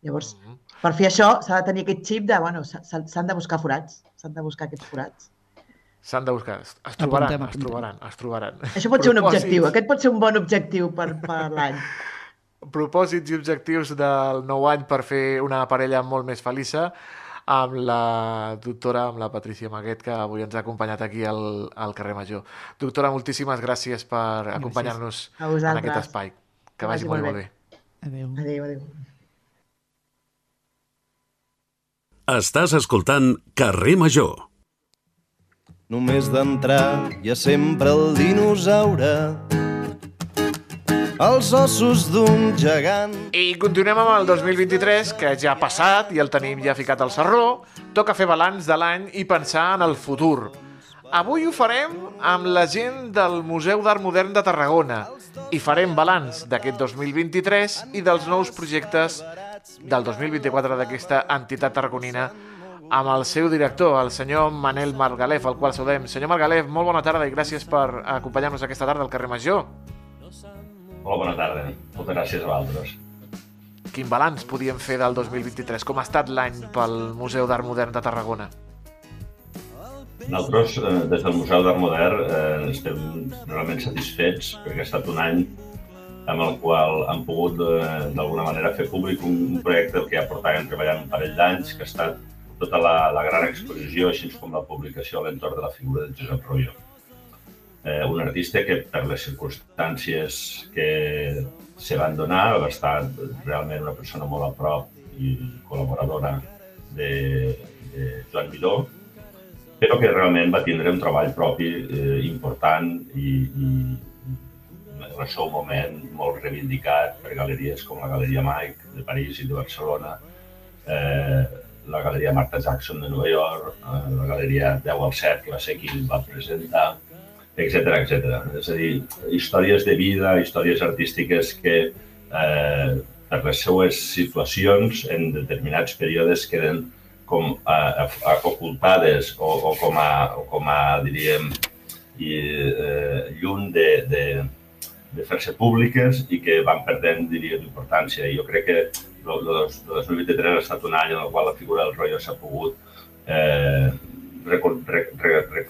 Speaker 7: Llavors,
Speaker 2: Mhm.
Speaker 7: per fer això s'ha de tenir aquest xip de, bueno, s'ha- s'ha- s'han de buscar forats, s'han de buscar aquests forats.
Speaker 2: S'han de buscar. Es, es trobaran,
Speaker 3: Apuntem,
Speaker 2: es
Speaker 3: apuntem.
Speaker 2: trobaran, es trobaran.
Speaker 7: Això pot ser un objectiu, aquest pot ser un bon objectiu per, per l'any.
Speaker 2: propòsits i objectius del nou any per fer una parella molt més feliça amb la doctora, amb la Patricia Maguet, que avui ens ha acompanyat aquí al, al carrer Major. Doctora, moltíssimes gràcies per acompanyar-nos en aquest espai. Que vagi molt, molt bé.
Speaker 3: Adéu.
Speaker 7: Adéu, adéu.
Speaker 1: Estàs escoltant Carrer Major.
Speaker 8: Només d'entrar hi ha sempre el dinosaure els ossos d'un gegant
Speaker 2: I continuem amb el 2023, que ja ha passat i el tenim ja ficat al serró. Toca fer balanç de l'any i pensar en el futur. Avui ho farem amb la gent del Museu d'Art Modern de Tarragona i farem balanç d'aquest 2023 i dels nous projectes del 2024 d'aquesta entitat tarragonina amb el seu director, el senyor Manel Margalef, al qual saludem. Senyor Margalef, molt bona tarda i gràcies per acompanyar-nos aquesta tarda al carrer Major.
Speaker 9: Hola, bona tarda. Moltes gràcies a vosaltres.
Speaker 2: quin balanç podíem fer del 2023? Com ha estat l'any pel Museu d'Art Modern de Tarragona?
Speaker 9: Nosaltres, eh, des del Museu d'Art Modern, eh, estem realment satisfets perquè ha estat un any amb el qual hem pogut eh, d'alguna manera fer públic un, projecte que ja portàvem treballant un parell d'anys, que ha estat tota la, la gran exposició, així com la publicació a l'entorn de la figura de Josep Royo. Eh, un artista que, per les circumstàncies que se van donar, va estar realment una persona molt a prop i col·laboradora de, de Joan Miró, però que realment va tindre un treball propi eh, important i, i, en el seu moment molt reivindicat per galeries com la Galeria Mike de París i de Barcelona, eh, la Galeria Martha Jackson de Nova York, eh, la Galeria 10 al 7, que va ser qui el va presentar, etc etc. És a dir, històries de vida, històries artístiques que eh, per les seues situacions en determinats períodes queden com a, a, ocultades o, o com a, o com a diríem, i, eh, lluny de, de, de fer-se públiques i que van perdent, diria, d'importància. Jo crec que el, el 2023 ha estat un any en el qual la figura del rotllo s'ha pogut eh, re, re, re, re,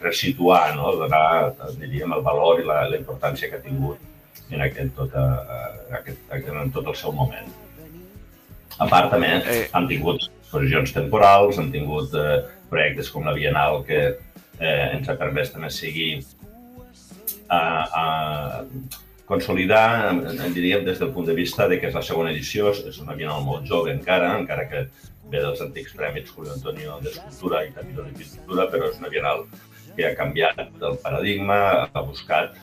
Speaker 9: resituar, no? donar, diríem, el valor i la, la importància que ha tingut en, en, tota, aquest, en tot el seu moment. A part, també, eh. han tingut exposicions temporals, hem tingut eh, projectes com la Bienal que eh, ens ha permès també seguir a, a consolidar, diríem, des del punt de vista de que és la segona edició, és una Bienal molt jove encara, encara que ve dels antics premis Julio Antonio d'Escultura i Capitol de però és una Bienal que ha canviat el paradigma, ha buscat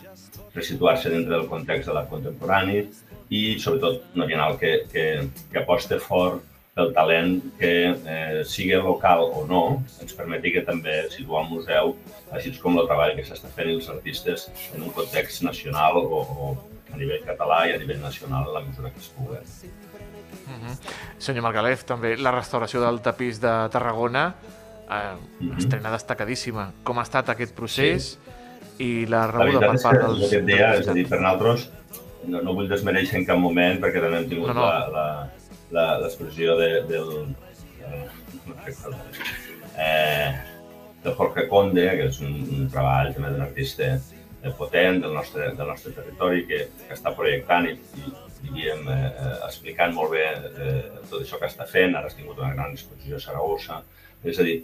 Speaker 9: resituar-se dintre del context de l'art contemporani i, sobretot, una Bienal que, que, que aposta fort del talent que eh, sigui local o no, ens permeti que també situar el museu, així com el treball que s'està fent els artistes en un context nacional o, o a nivell català i a nivell nacional en la mesura que es pugui.
Speaker 2: Uh -huh. Senyor Margalef, també la restauració del tapís de Tarragona, eh, uh -huh. estrena destacadíssima. Com ha estat aquest procés sí. i la rebuda
Speaker 9: la
Speaker 2: per part dels...
Speaker 9: La veritat és que, és a dir, per nosaltres, no, no vull desmereixer en cap moment perquè també hem tingut no, no. la, la, l'expressió de, del, eh, del Jorge Conde, que és un, un treball també d'un artista potent del nostre, del nostre territori que, que està projectant i, i diríem, eh, explicant molt bé eh, tot això que està fent. Ara has tingut una gran exposició a Saragossa. És a dir,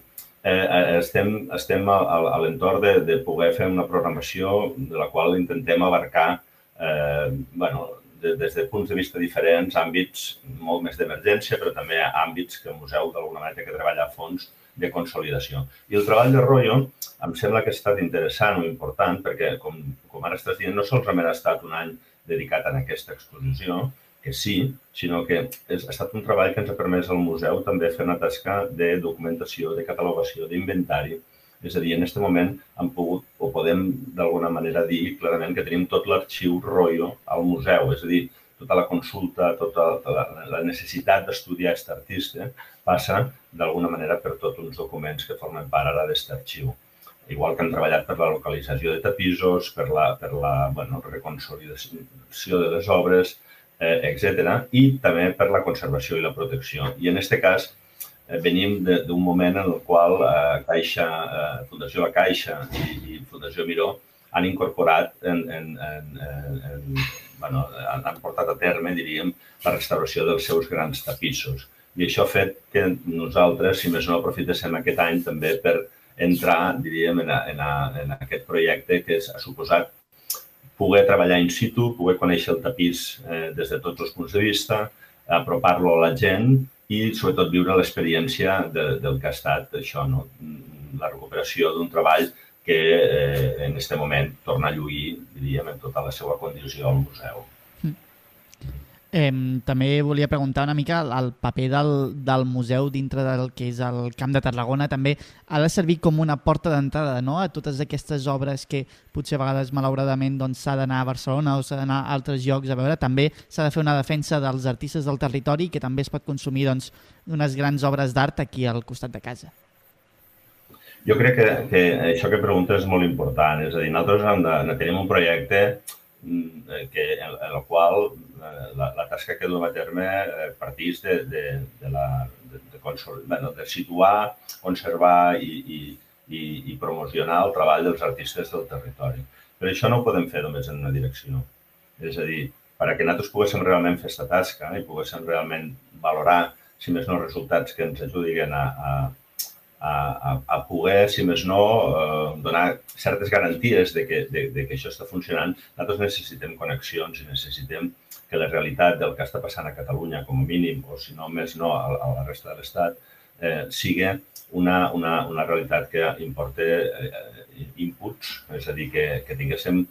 Speaker 9: eh, estem, estem a, a l'entorn de, de poder fer una programació de la qual intentem abarcar eh, bueno, de, des de punts de vista diferents, àmbits molt més d'emergència, però també àmbits que el museu d'alguna manera que treballar a fons de consolidació. I el treball de Rollo em sembla que ha estat interessant o important perquè, com, com ara estàs dient, no solament ha estat un any dedicat a aquesta exposició, que sí, sinó que és, ha estat un treball que ens ha permès al museu també fer una tasca de documentació, de catalogació, d'inventari, és a dir, en aquest moment hem pogut o podem d'alguna manera dir clarament que tenim tot l'arxiu rotllo al museu, és a dir, tota la consulta, tota la, la necessitat d'estudiar aquest artista passa d'alguna manera per tots uns documents que formen part ara d'aquest arxiu. Igual que han treballat per la localització de tapisos, per la, per la bueno, reconsolidació de les obres, eh, etc. i també per la conservació i la protecció. I en aquest cas, venim d'un moment en el qual eh, Caixa, eh, Fundació La Caixa i, Fundació Miró han incorporat, en, en, en, en, en, bueno, han, portat a terme, diríem, la restauració dels seus grans tapissos. I això ha fet que nosaltres, si més no, aprofitéssim aquest any també per entrar, diríem, en, en, en aquest projecte que ha suposat poder treballar in situ, poder conèixer el tapís eh, des de tots els punts de vista, apropar-lo a la gent i sobretot viure l'experiència de, del que ha estat això, no? la recuperació d'un treball que eh, en aquest moment torna a lluir, diríem, en tota la seva condició al museu.
Speaker 3: Eh, també volia preguntar una mica el paper del, del museu dintre del que és el Camp de Tarragona també ha de servir com una porta d'entrada no? a totes aquestes obres que potser a vegades malauradament doncs, s'ha doncs, d'anar a Barcelona o s'ha d'anar a altres llocs a veure. També s'ha de fer una defensa dels artistes del territori que també es pot consumir doncs, unes grans obres d'art aquí al costat de casa.
Speaker 9: Jo crec que, que això que preguntes és molt important. És a dir, nosaltres hem de, tenim un projecte mm, que, en el qual eh, la, la tasca que duem a terme eh, partís de, de, de, la, de, de, consol, bueno, de situar, conservar i, i, i, i promocionar el treball dels artistes del territori. Però això no ho podem fer només en una direcció. És a dir, perquè nosaltres poguéssim realment fer aquesta tasca i poguéssim realment valorar, si més no, resultats que ens ajudin a, a, a, a, poder, si més no, eh, donar certes garanties de que, de, de que això està funcionant, nosaltres necessitem connexions i necessitem que la realitat del que està passant a Catalunya, com a mínim, o si no més no, a, a la resta de l'Estat, eh, sigui una, una, una realitat que importa eh, inputs, és a dir, que, que tinguéssim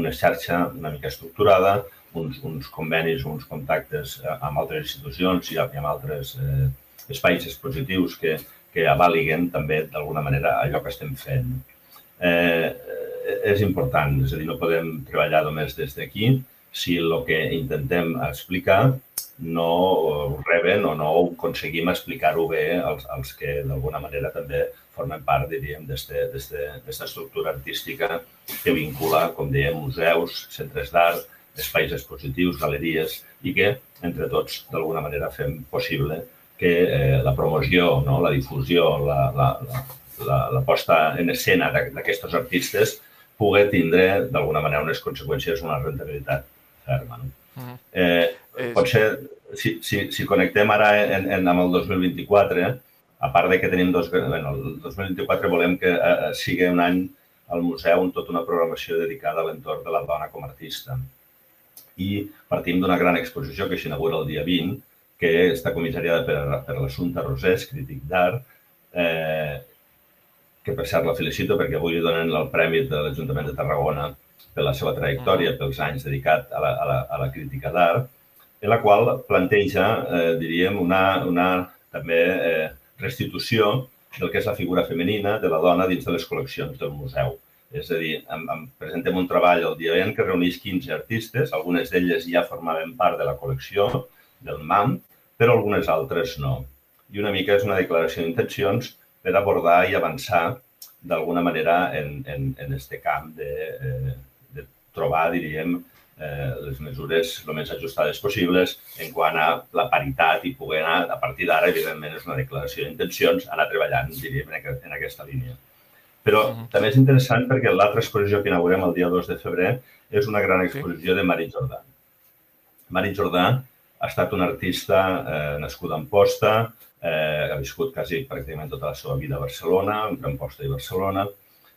Speaker 9: una xarxa una mica estructurada, uns, uns convenis, uns contactes eh, amb altres institucions i amb altres eh, espais expositius que, que avaliguen també d'alguna manera allò que estem fent. Eh, és important, és a dir, no podem treballar només des d'aquí si el que intentem explicar no reben o no aconseguim explicar-ho bé als, als que d'alguna manera també formen part, diríem, d'aquesta estructura artística que vincula, com dèiem, museus, centres d'art, espais expositius, galeries, i que, entre tots, d'alguna manera fem possible que eh, la promoció, no? la difusió, la, la, la, la, la posta en escena d'aquests artistes pugui tindre, d'alguna manera, unes conseqüències, una rentabilitat ferma. No? Uh -huh. eh, potser, si, si, si connectem ara en, en, amb el 2024, a part de que tenim dos... Bueno, el 2024 volem que eh, sigui un any al museu amb tota una programació dedicada a l'entorn de la dona com a artista. I partim d'una gran exposició que s'inaugura el dia 20, que està comissariada per, per l'Assumpta Rosés, crític d'art, eh, que per cert la felicito perquè avui donen el premi de l'Ajuntament de Tarragona per la seva trajectòria, pels anys dedicat a la, a la, a la crítica d'art, en la qual planteja, eh, diríem, una, una també eh, restitució del que és la figura femenina de la dona dins de les col·leccions del museu. És a dir, em, em presentem un treball el dia 20 que reuneix 15 artistes, algunes d'elles ja formaven part de la col·lecció del MAM, però algunes altres no. I una mica és una declaració d'intencions per abordar i avançar d'alguna manera en, en, en este camp de, eh, de trobar, diríem, eh, les mesures el més ajustades possibles en quant a la paritat i poder anar, a partir d'ara, evidentment, és una declaració d'intencions, anar treballant, diríem, en, en aquesta línia. Però uh -huh. també és interessant perquè l'altra exposició que inaugurem el dia 2 de febrer és una gran exposició sí. de Mari Jordà. Mari Jordà ha estat un artista eh, nascut a Amposta, eh, ha viscut quasi pràcticament tota la seva vida a Barcelona, entre Amposta i Barcelona.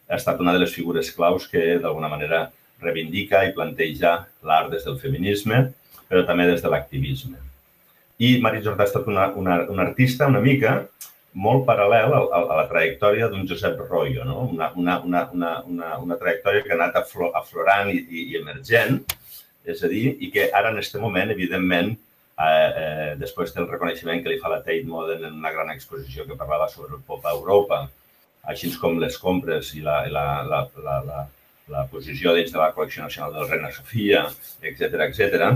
Speaker 9: Ha estat una de les figures claus que d'alguna manera reivindica i planteja l'art des del feminisme, però també des de l'activisme. I Mari Jordà ha estat una, una, una artista una mica molt paral·lel a, a, a la trajectòria d'un Josep Royo, no? una, una, una, una, una, una trajectòria que ha anat aflorant i, i, i emergent, és a dir, i que ara en aquest moment, evidentment, eh, eh, després del reconeixement que li fa la Tate Modern en una gran exposició que parlava sobre el pop a Europa, així com les compres i la, i la, la, la, la, la posició dins de la col·lecció nacional del Reina Sofia, etc etc.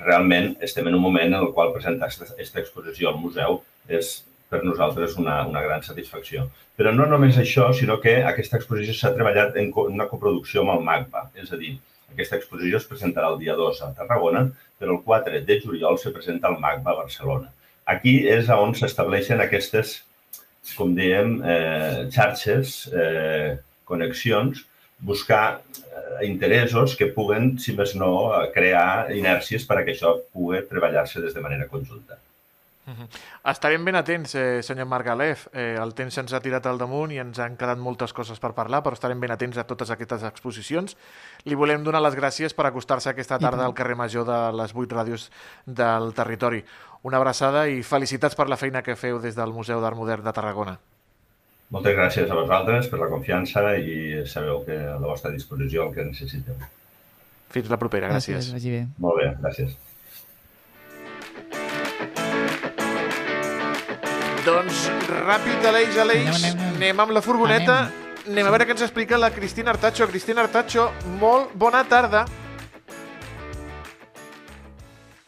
Speaker 9: realment estem en un moment en el qual presentar aquesta exposició al museu és per nosaltres una, una gran satisfacció. Però no només això, sinó que aquesta exposició s'ha treballat en una coproducció amb el MACBA, és a dir, aquesta exposició es presentarà el dia 2 a Tarragona, però el 4 de juliol se presenta al MACBA a Barcelona. Aquí és on s'estableixen aquestes, com dèiem, eh, xarxes, eh, connexions, buscar eh, interessos que puguen, si més no, crear inèrcies per a que això pugui treballar-se des de manera conjunta.
Speaker 2: Uh -huh. Estarem ben atents, eh, senyor Margalef. Eh, el temps se'ns ha tirat al damunt i ens han quedat moltes coses per parlar, però estarem ben atents a totes aquestes exposicions. Li volem donar les gràcies per acostar-se aquesta tarda al carrer Major de les 8 ràdios del territori. Una abraçada i felicitats per la feina que feu des del Museu d'Art Modern de Tarragona.
Speaker 9: Moltes gràcies a vosaltres per la confiança i sabeu que a la vostra disposició el que necessiteu.
Speaker 2: Fins la propera, gràcies.
Speaker 3: Gràcies, vagi bé.
Speaker 9: Molt bé, gràcies.
Speaker 2: Doncs ràpid, Aleix, Aleix, anem, anem, anem. anem amb la furgoneta. Anem. anem a veure què ens explica la Cristina Artacho. Cristina Artacho, molt bona tarda.
Speaker 10: Bona tarda,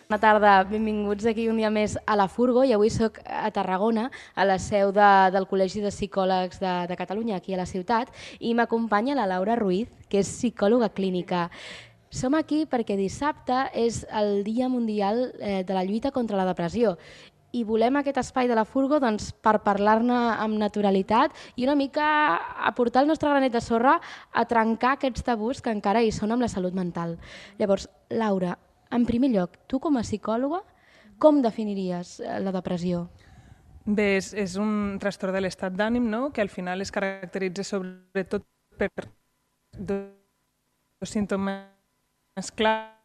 Speaker 10: benvinguts aquí un dia més a la Furgo i avui sóc a Tarragona, a la seu de, del Col·legi de Psicòlegs de, de Catalunya, aquí a la ciutat, i m'acompanya la Laura Ruiz, que és psicòloga clínica. Som aquí perquè dissabte és el Dia Mundial eh, de la lluita contra la depressió i volem aquest espai de la Furgo doncs, per parlar-ne amb naturalitat i una mica aportar el nostre granet de sorra a trencar aquests tabús que encara hi són amb la salut mental. Llavors, Laura, en primer lloc, tu com a psicòloga, com definiries eh, la depressió?
Speaker 11: Bé, és, és un trastorn de l'estat d'ànim, no?, que al final es caracteritza sobretot per dos símptomes clars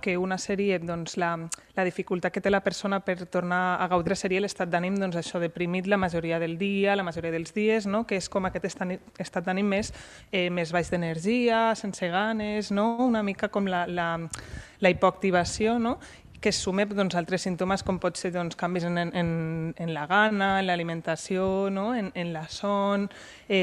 Speaker 11: que una seria doncs, la, la dificultat que té la persona per tornar a gaudre seria l'estat d'ànim doncs, això deprimit la majoria del dia, la majoria dels dies, no? que és com aquest estat d'ànim més, eh, més baix d'energia, sense ganes, no? una mica com la, la, la hipoactivació, no? que es sume doncs, altres símptomes com pot ser doncs, canvis en, en, en la gana, en l'alimentació, no? en, en la son, eh,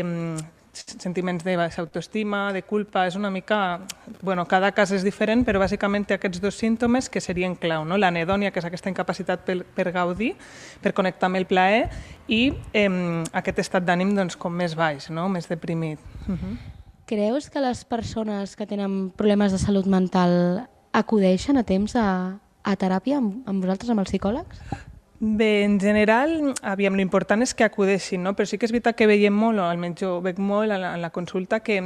Speaker 11: sentiments de baixa autoestima, de culpa, és una mica... Bueno, cada cas és diferent, però bàsicament té aquests dos símptomes que serien clau, no? l'anedònia, que és aquesta incapacitat per, per gaudir, per connectar amb el plaer, i eh, aquest estat d'ànim doncs, com més baix, no? més deprimit. Uh -huh.
Speaker 10: Creus que les persones que tenen problemes de salut mental acudeixen a temps a, a teràpia amb, amb vosaltres, amb els psicòlegs?
Speaker 11: Bé, en general, aviam, l'important és que acudeixin, no? però sí que és veritat que veiem molt, o almenys jo veig molt en la, en la consulta, que,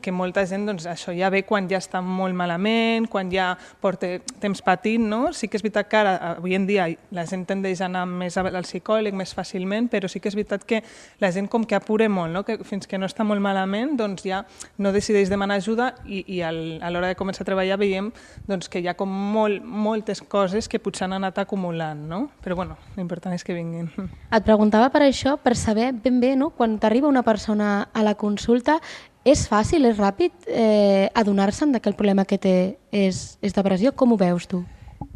Speaker 11: que molta gent doncs, això ja ve quan ja està molt malament, quan ja porta temps patint, no? Sí que és veritat que ara, avui en dia, la gent tendeix a anar més al psicòleg més fàcilment, però sí que és veritat que la gent com que apura molt, no? que fins que no està molt malament, doncs ja no decideix demanar ajuda i, i al, a l'hora de començar a treballar veiem doncs, que hi ha com molt, moltes coses que potser han anat acumulant, no? Però bueno, l'important és que vinguin.
Speaker 10: Et preguntava per això, per saber ben bé, no? quan t'arriba una persona a la consulta, és fàcil, és ràpid eh, adonar-se'n que el problema que té és, és depressió? Com ho veus tu?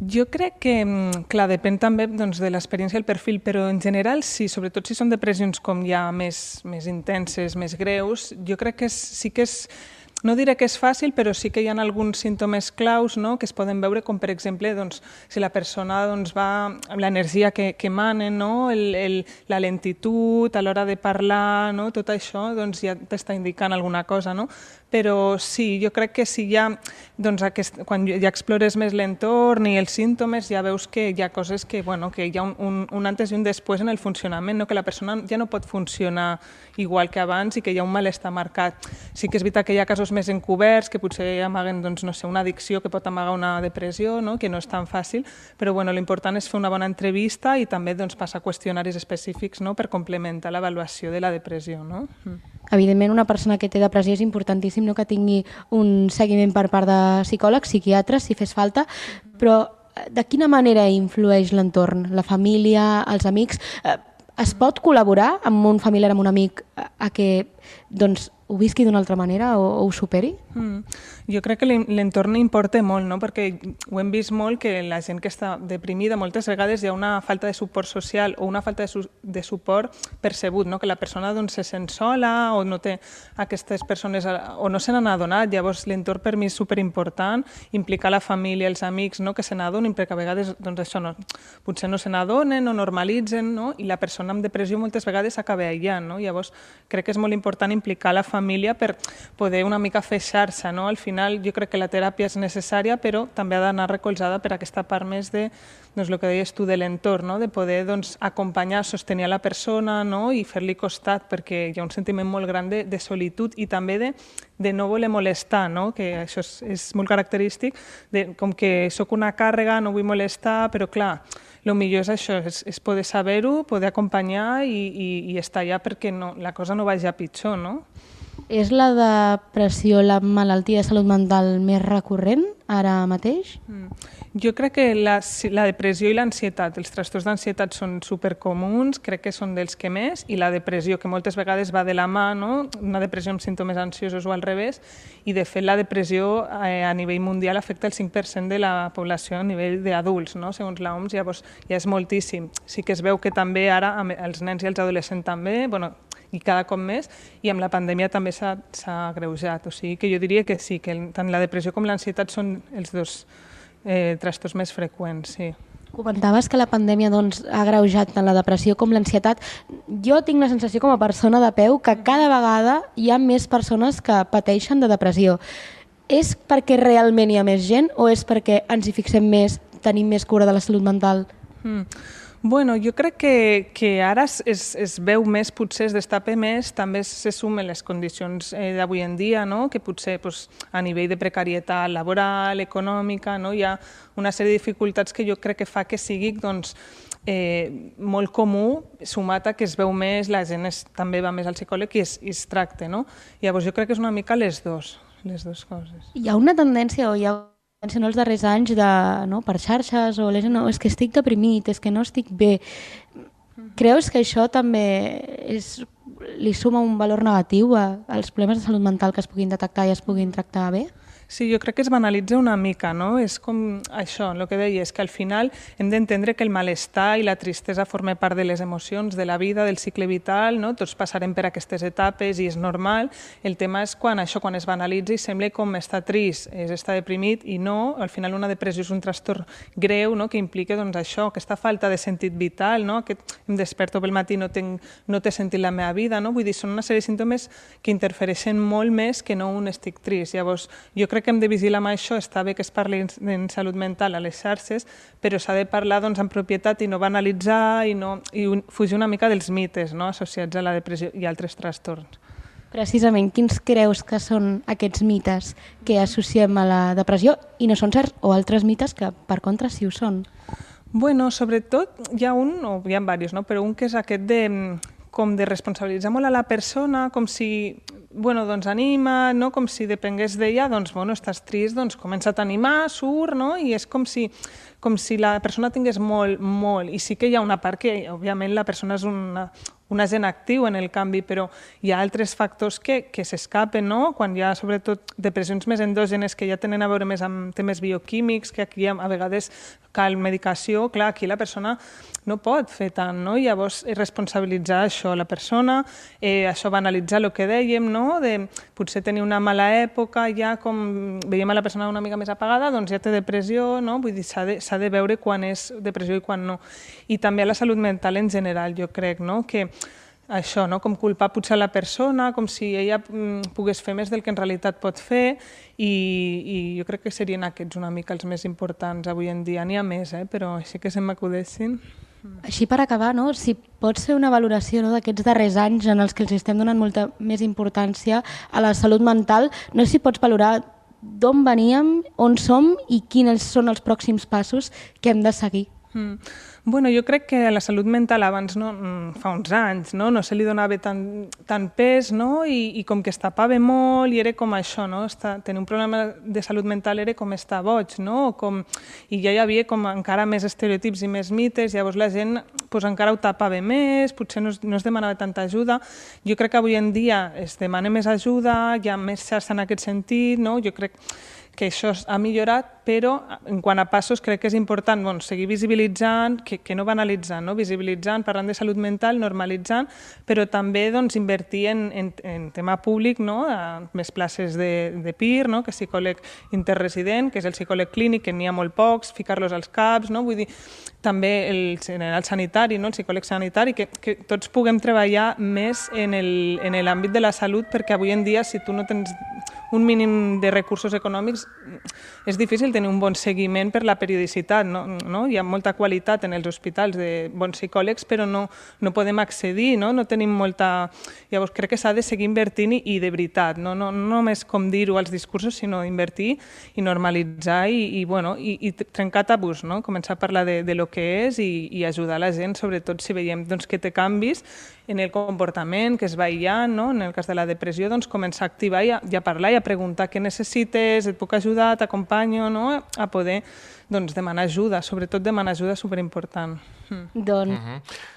Speaker 11: Jo crec que, mm, clar, depèn també doncs, de l'experiència i el perfil, però en general sí, sobretot si són depressions com ja més, més intenses, més greus, jo crec que és, sí que és no diré que és fàcil, però sí que hi ha alguns símptomes claus no? que es poden veure, com per exemple doncs, si la persona doncs, va amb l'energia que, que emana, no? el, el, la lentitud a l'hora de parlar, no? tot això doncs, ja t'està indicant alguna cosa. No? Però sí, jo crec que si ja, doncs, aquest, quan ja explores més l'entorn i els símptomes, ja veus que hi ha coses que, bueno, que hi ha un, un, un antes i un després en el funcionament, no? que la persona ja no pot funcionar igual que abans i que hi ha un malestar marcat. Sí que és veritat que hi ha casos més encoberts, que potser amaguen doncs, no sé, una addicció que pot amagar una depressió, no? que no és tan fàcil, però bueno, l'important és fer una bona entrevista i també doncs, passar qüestionaris específics no? per complementar l'avaluació de la depressió. No? Mm
Speaker 10: evidentment una persona que té depressió és importantíssim no, que tingui un seguiment per part de psicòlegs, psiquiatres, si fes falta, però eh, de quina manera influeix l'entorn, la família, els amics? Eh, es pot col·laborar amb un familiar, amb un amic, a que doncs, ho visqui d'una altra manera o, o ho superi?
Speaker 11: Mm. Jo crec que l'entorn importa molt, no? perquè ho hem vist molt que la gent que està deprimida moltes vegades hi ha una falta de suport social o una falta de, su de suport percebut, no? que la persona doncs, se sent sola o no té aquestes persones o no se n'han adonat, llavors l'entorn per mi és superimportant, implicar la família, els amics, no? que se n'adonin, perquè a vegades doncs, això no, potser no se n'adonen o normalitzen no? i la persona amb depressió moltes vegades acaba aïllant, no? llavors crec que és molt important implicar la família per poder una mica fer xarxa, no? al final jo crec que la teràpia és necessària, però també ha d'anar recolzada per aquesta part més de, doncs, el que deies tu, de l'entorn, no? de poder doncs, acompanyar, sostenir la persona no? i fer-li costat, perquè hi ha un sentiment molt gran de, de solitud i també de, de no voler molestar, no? que això és, és molt característic, de, com que sóc una càrrega, no vull molestar, però clar, el millor és això, és, és poder saber-ho, poder acompanyar i, i, i estar allà perquè no, la cosa no vagi a pitjor, no?
Speaker 10: És la depressió la malaltia de salut mental més recurrent ara mateix? Mm.
Speaker 11: Jo crec que la, la depressió i l'ansietat, els trastorns d'ansietat són supercomuns, crec que són dels que més, i la depressió, que moltes vegades va de la mà, no? una depressió amb símptomes ansiosos o al revés, i de fet la depressió eh, a nivell mundial afecta el 5% de la població a nivell d'adults, no? segons l'OMS, llavors ja és moltíssim. Sí que es veu que també ara els nens i els adolescents també, bueno, i cada cop més, i amb la pandèmia també s'ha agreujat. O sigui que jo diria que sí, que tant la depressió com l'ansietat són els dos eh, trastorns més freqüents, sí.
Speaker 10: Comentaves que la pandèmia doncs, ha agreujat tant la depressió com l'ansietat. Jo tinc la sensació com a persona de peu que cada vegada hi ha més persones que pateixen de depressió. és perquè realment hi ha més gent o és perquè ens hi fixem més, tenim més cura de la salut mental?
Speaker 11: Mm. Bueno, jo crec que, que ara es, es, es veu més, potser es destapa més, també se sumen les condicions eh, d'avui en dia, no? que potser pues, a nivell de precarietat laboral, econòmica, no? hi ha una sèrie de dificultats que jo crec que fa que sigui doncs, eh, molt comú, sumat a que es veu més, la gent es, també va més al psicòleg i es, i es tracta. No? Llavors jo crec que és una mica les dos, les dues coses.
Speaker 10: Hi ha una tendència o hi ha no, els darrers anys de, no, per xarxes o les, no, és que estic deprimit, és que no estic bé. Creus que això també és, li suma un valor negatiu als problemes de salut mental que es puguin detectar i es puguin tractar bé?
Speaker 11: Sí, jo crec que es banalitza una mica, no? És com això, el que deia, és que al final hem d'entendre que el malestar i la tristesa formen part de les emocions, de la vida, del cicle vital, no? Tots passarem per aquestes etapes i és normal. El tema és quan això, quan es banalitza i sembla com estar trist, és estar deprimit i no, al final una depressió és un trastorn greu, no? que implica doncs, això, aquesta falta de sentit vital, no? Aquest, em desperto pel matí no, tenc, no té sentit la meva vida, no? Vull dir, són una sèrie de símptomes que interfereixen molt més que no un estic trist. Llavors, jo crec crec que hem de vigilar amb això, està bé que es parli en salut mental a les xarxes, però s'ha de parlar doncs, en propietat i no banalitzar i, no, i fugir una mica dels mites no? associats a la depressió i altres trastorns.
Speaker 10: Precisament, quins creus que són aquests mites que associem a la depressió i no són certs, o altres mites que, per contra, sí ho són?
Speaker 11: Bueno, sobretot hi ha un, o hi ha diversos, no? però un que és aquest de com de responsabilitzar molt a la persona, com si, bueno, doncs anima, no? com si depengués d'ella, doncs, bueno, estàs trist, doncs comença a t'animar, surt, no? I és com si, com si la persona tingués molt, molt, i sí que hi ha una part que, òbviament, la persona és una, un agent actiu en el canvi, però hi ha altres factors que, que s'escapen, no? quan hi ha sobretot depressions més endògenes que ja tenen a veure més amb temes bioquímics, que aquí a vegades cal medicació, clar, aquí la persona no pot fer tant, no? Llavors responsabilitzar això la persona, eh, això banalitzar el que dèiem, no? De potser tenir una mala època, ja com veiem a la persona una mica més apagada, doncs ja té depressió, no? Vull dir, s'ha de, de veure quan és depressió i quan no. I també a la salut mental en general, jo crec, no? Que això, no? com culpar potser la persona, com si ella mm, pogués fer més del que en realitat pot fer i, i jo crec que serien aquests una mica els més importants avui en dia. N'hi ha més, eh? però així que se m'acudessin.
Speaker 10: Així per acabar, no? si pots fer una valoració no, d'aquests darrers anys en els que els estem donant molta més importància a la salut mental, no sé si pots valorar d'on veníem, on som i quins són els pròxims passos que hem de seguir. Mm.
Speaker 11: Bueno, jo crec que la salut mental abans, no, mm, fa uns anys, no, no se li donava tant, tant pes no? I, i com que es tapava molt i era com això, no? Està, tenir un problema de salut mental era com estar boig, no? Com, I ja hi havia com encara més estereotips i més mites, llavors la gent pues, encara ho tapava més, potser no es, no es demanava tanta ajuda. Jo crec que avui en dia es demana més ajuda, hi ha més xarxa en aquest sentit, no? Jo crec que això ha millorat, però en quant a passos crec que és important bon, seguir visibilitzant, que, que no banalitzant, no? visibilitzant, parlant de salut mental, normalitzant, però també doncs, invertir en, en, en tema públic, no? A més places de, de PIR, no? que psicòleg interresident, que és el psicòleg clínic, que n'hi ha molt pocs, ficar-los als CAPs, no? vull dir, també el general sanitari, no? el psicòleg sanitari, que, que tots puguem treballar més en l'àmbit de la salut, perquè avui en dia, si tu no tens un mínim de recursos econòmics, és difícil tenir un bon seguiment per la periodicitat. No? No? Hi ha molta qualitat en els hospitals de bons psicòlegs, però no, no podem accedir, no? no tenim molta... Llavors crec que s'ha de seguir invertint i, i de veritat, no, no, no només com dir-ho als discursos, sinó invertir i normalitzar i, i, bueno, i, i trencar tabús, no? començar a parlar de, de lo que és i, i ajudar la gent, sobretot si veiem doncs, que té canvis en el comportament, que es va aïllant, no? en el cas de la depressió, doncs començar a activar i a, i a parlar i a preguntar què necessites, et puc ajudar, t'acompanyo, no? a poder doncs, demanar ajuda, sobretot demanar ajuda superimportant.
Speaker 10: Mm. Doncs...
Speaker 2: Mm -hmm.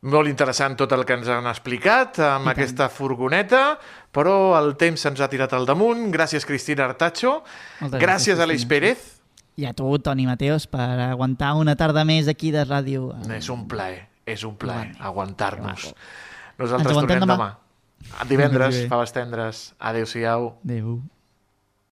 Speaker 2: Molt interessant tot el que ens han explicat amb I aquesta tant. furgoneta, però el temps se'ns ha tirat al damunt. Gràcies, Cristina Artacho. Moltes gràcies, gràcies a l'Eix Pérez.
Speaker 3: I a tu, Toni Mateos, per aguantar una tarda més aquí de ràdio.
Speaker 2: És un plaer és un plaer aguantar-nos. Nosaltres tornem demà. demà. Divendres, faves tendres. Adéu-siau.
Speaker 3: Adéu.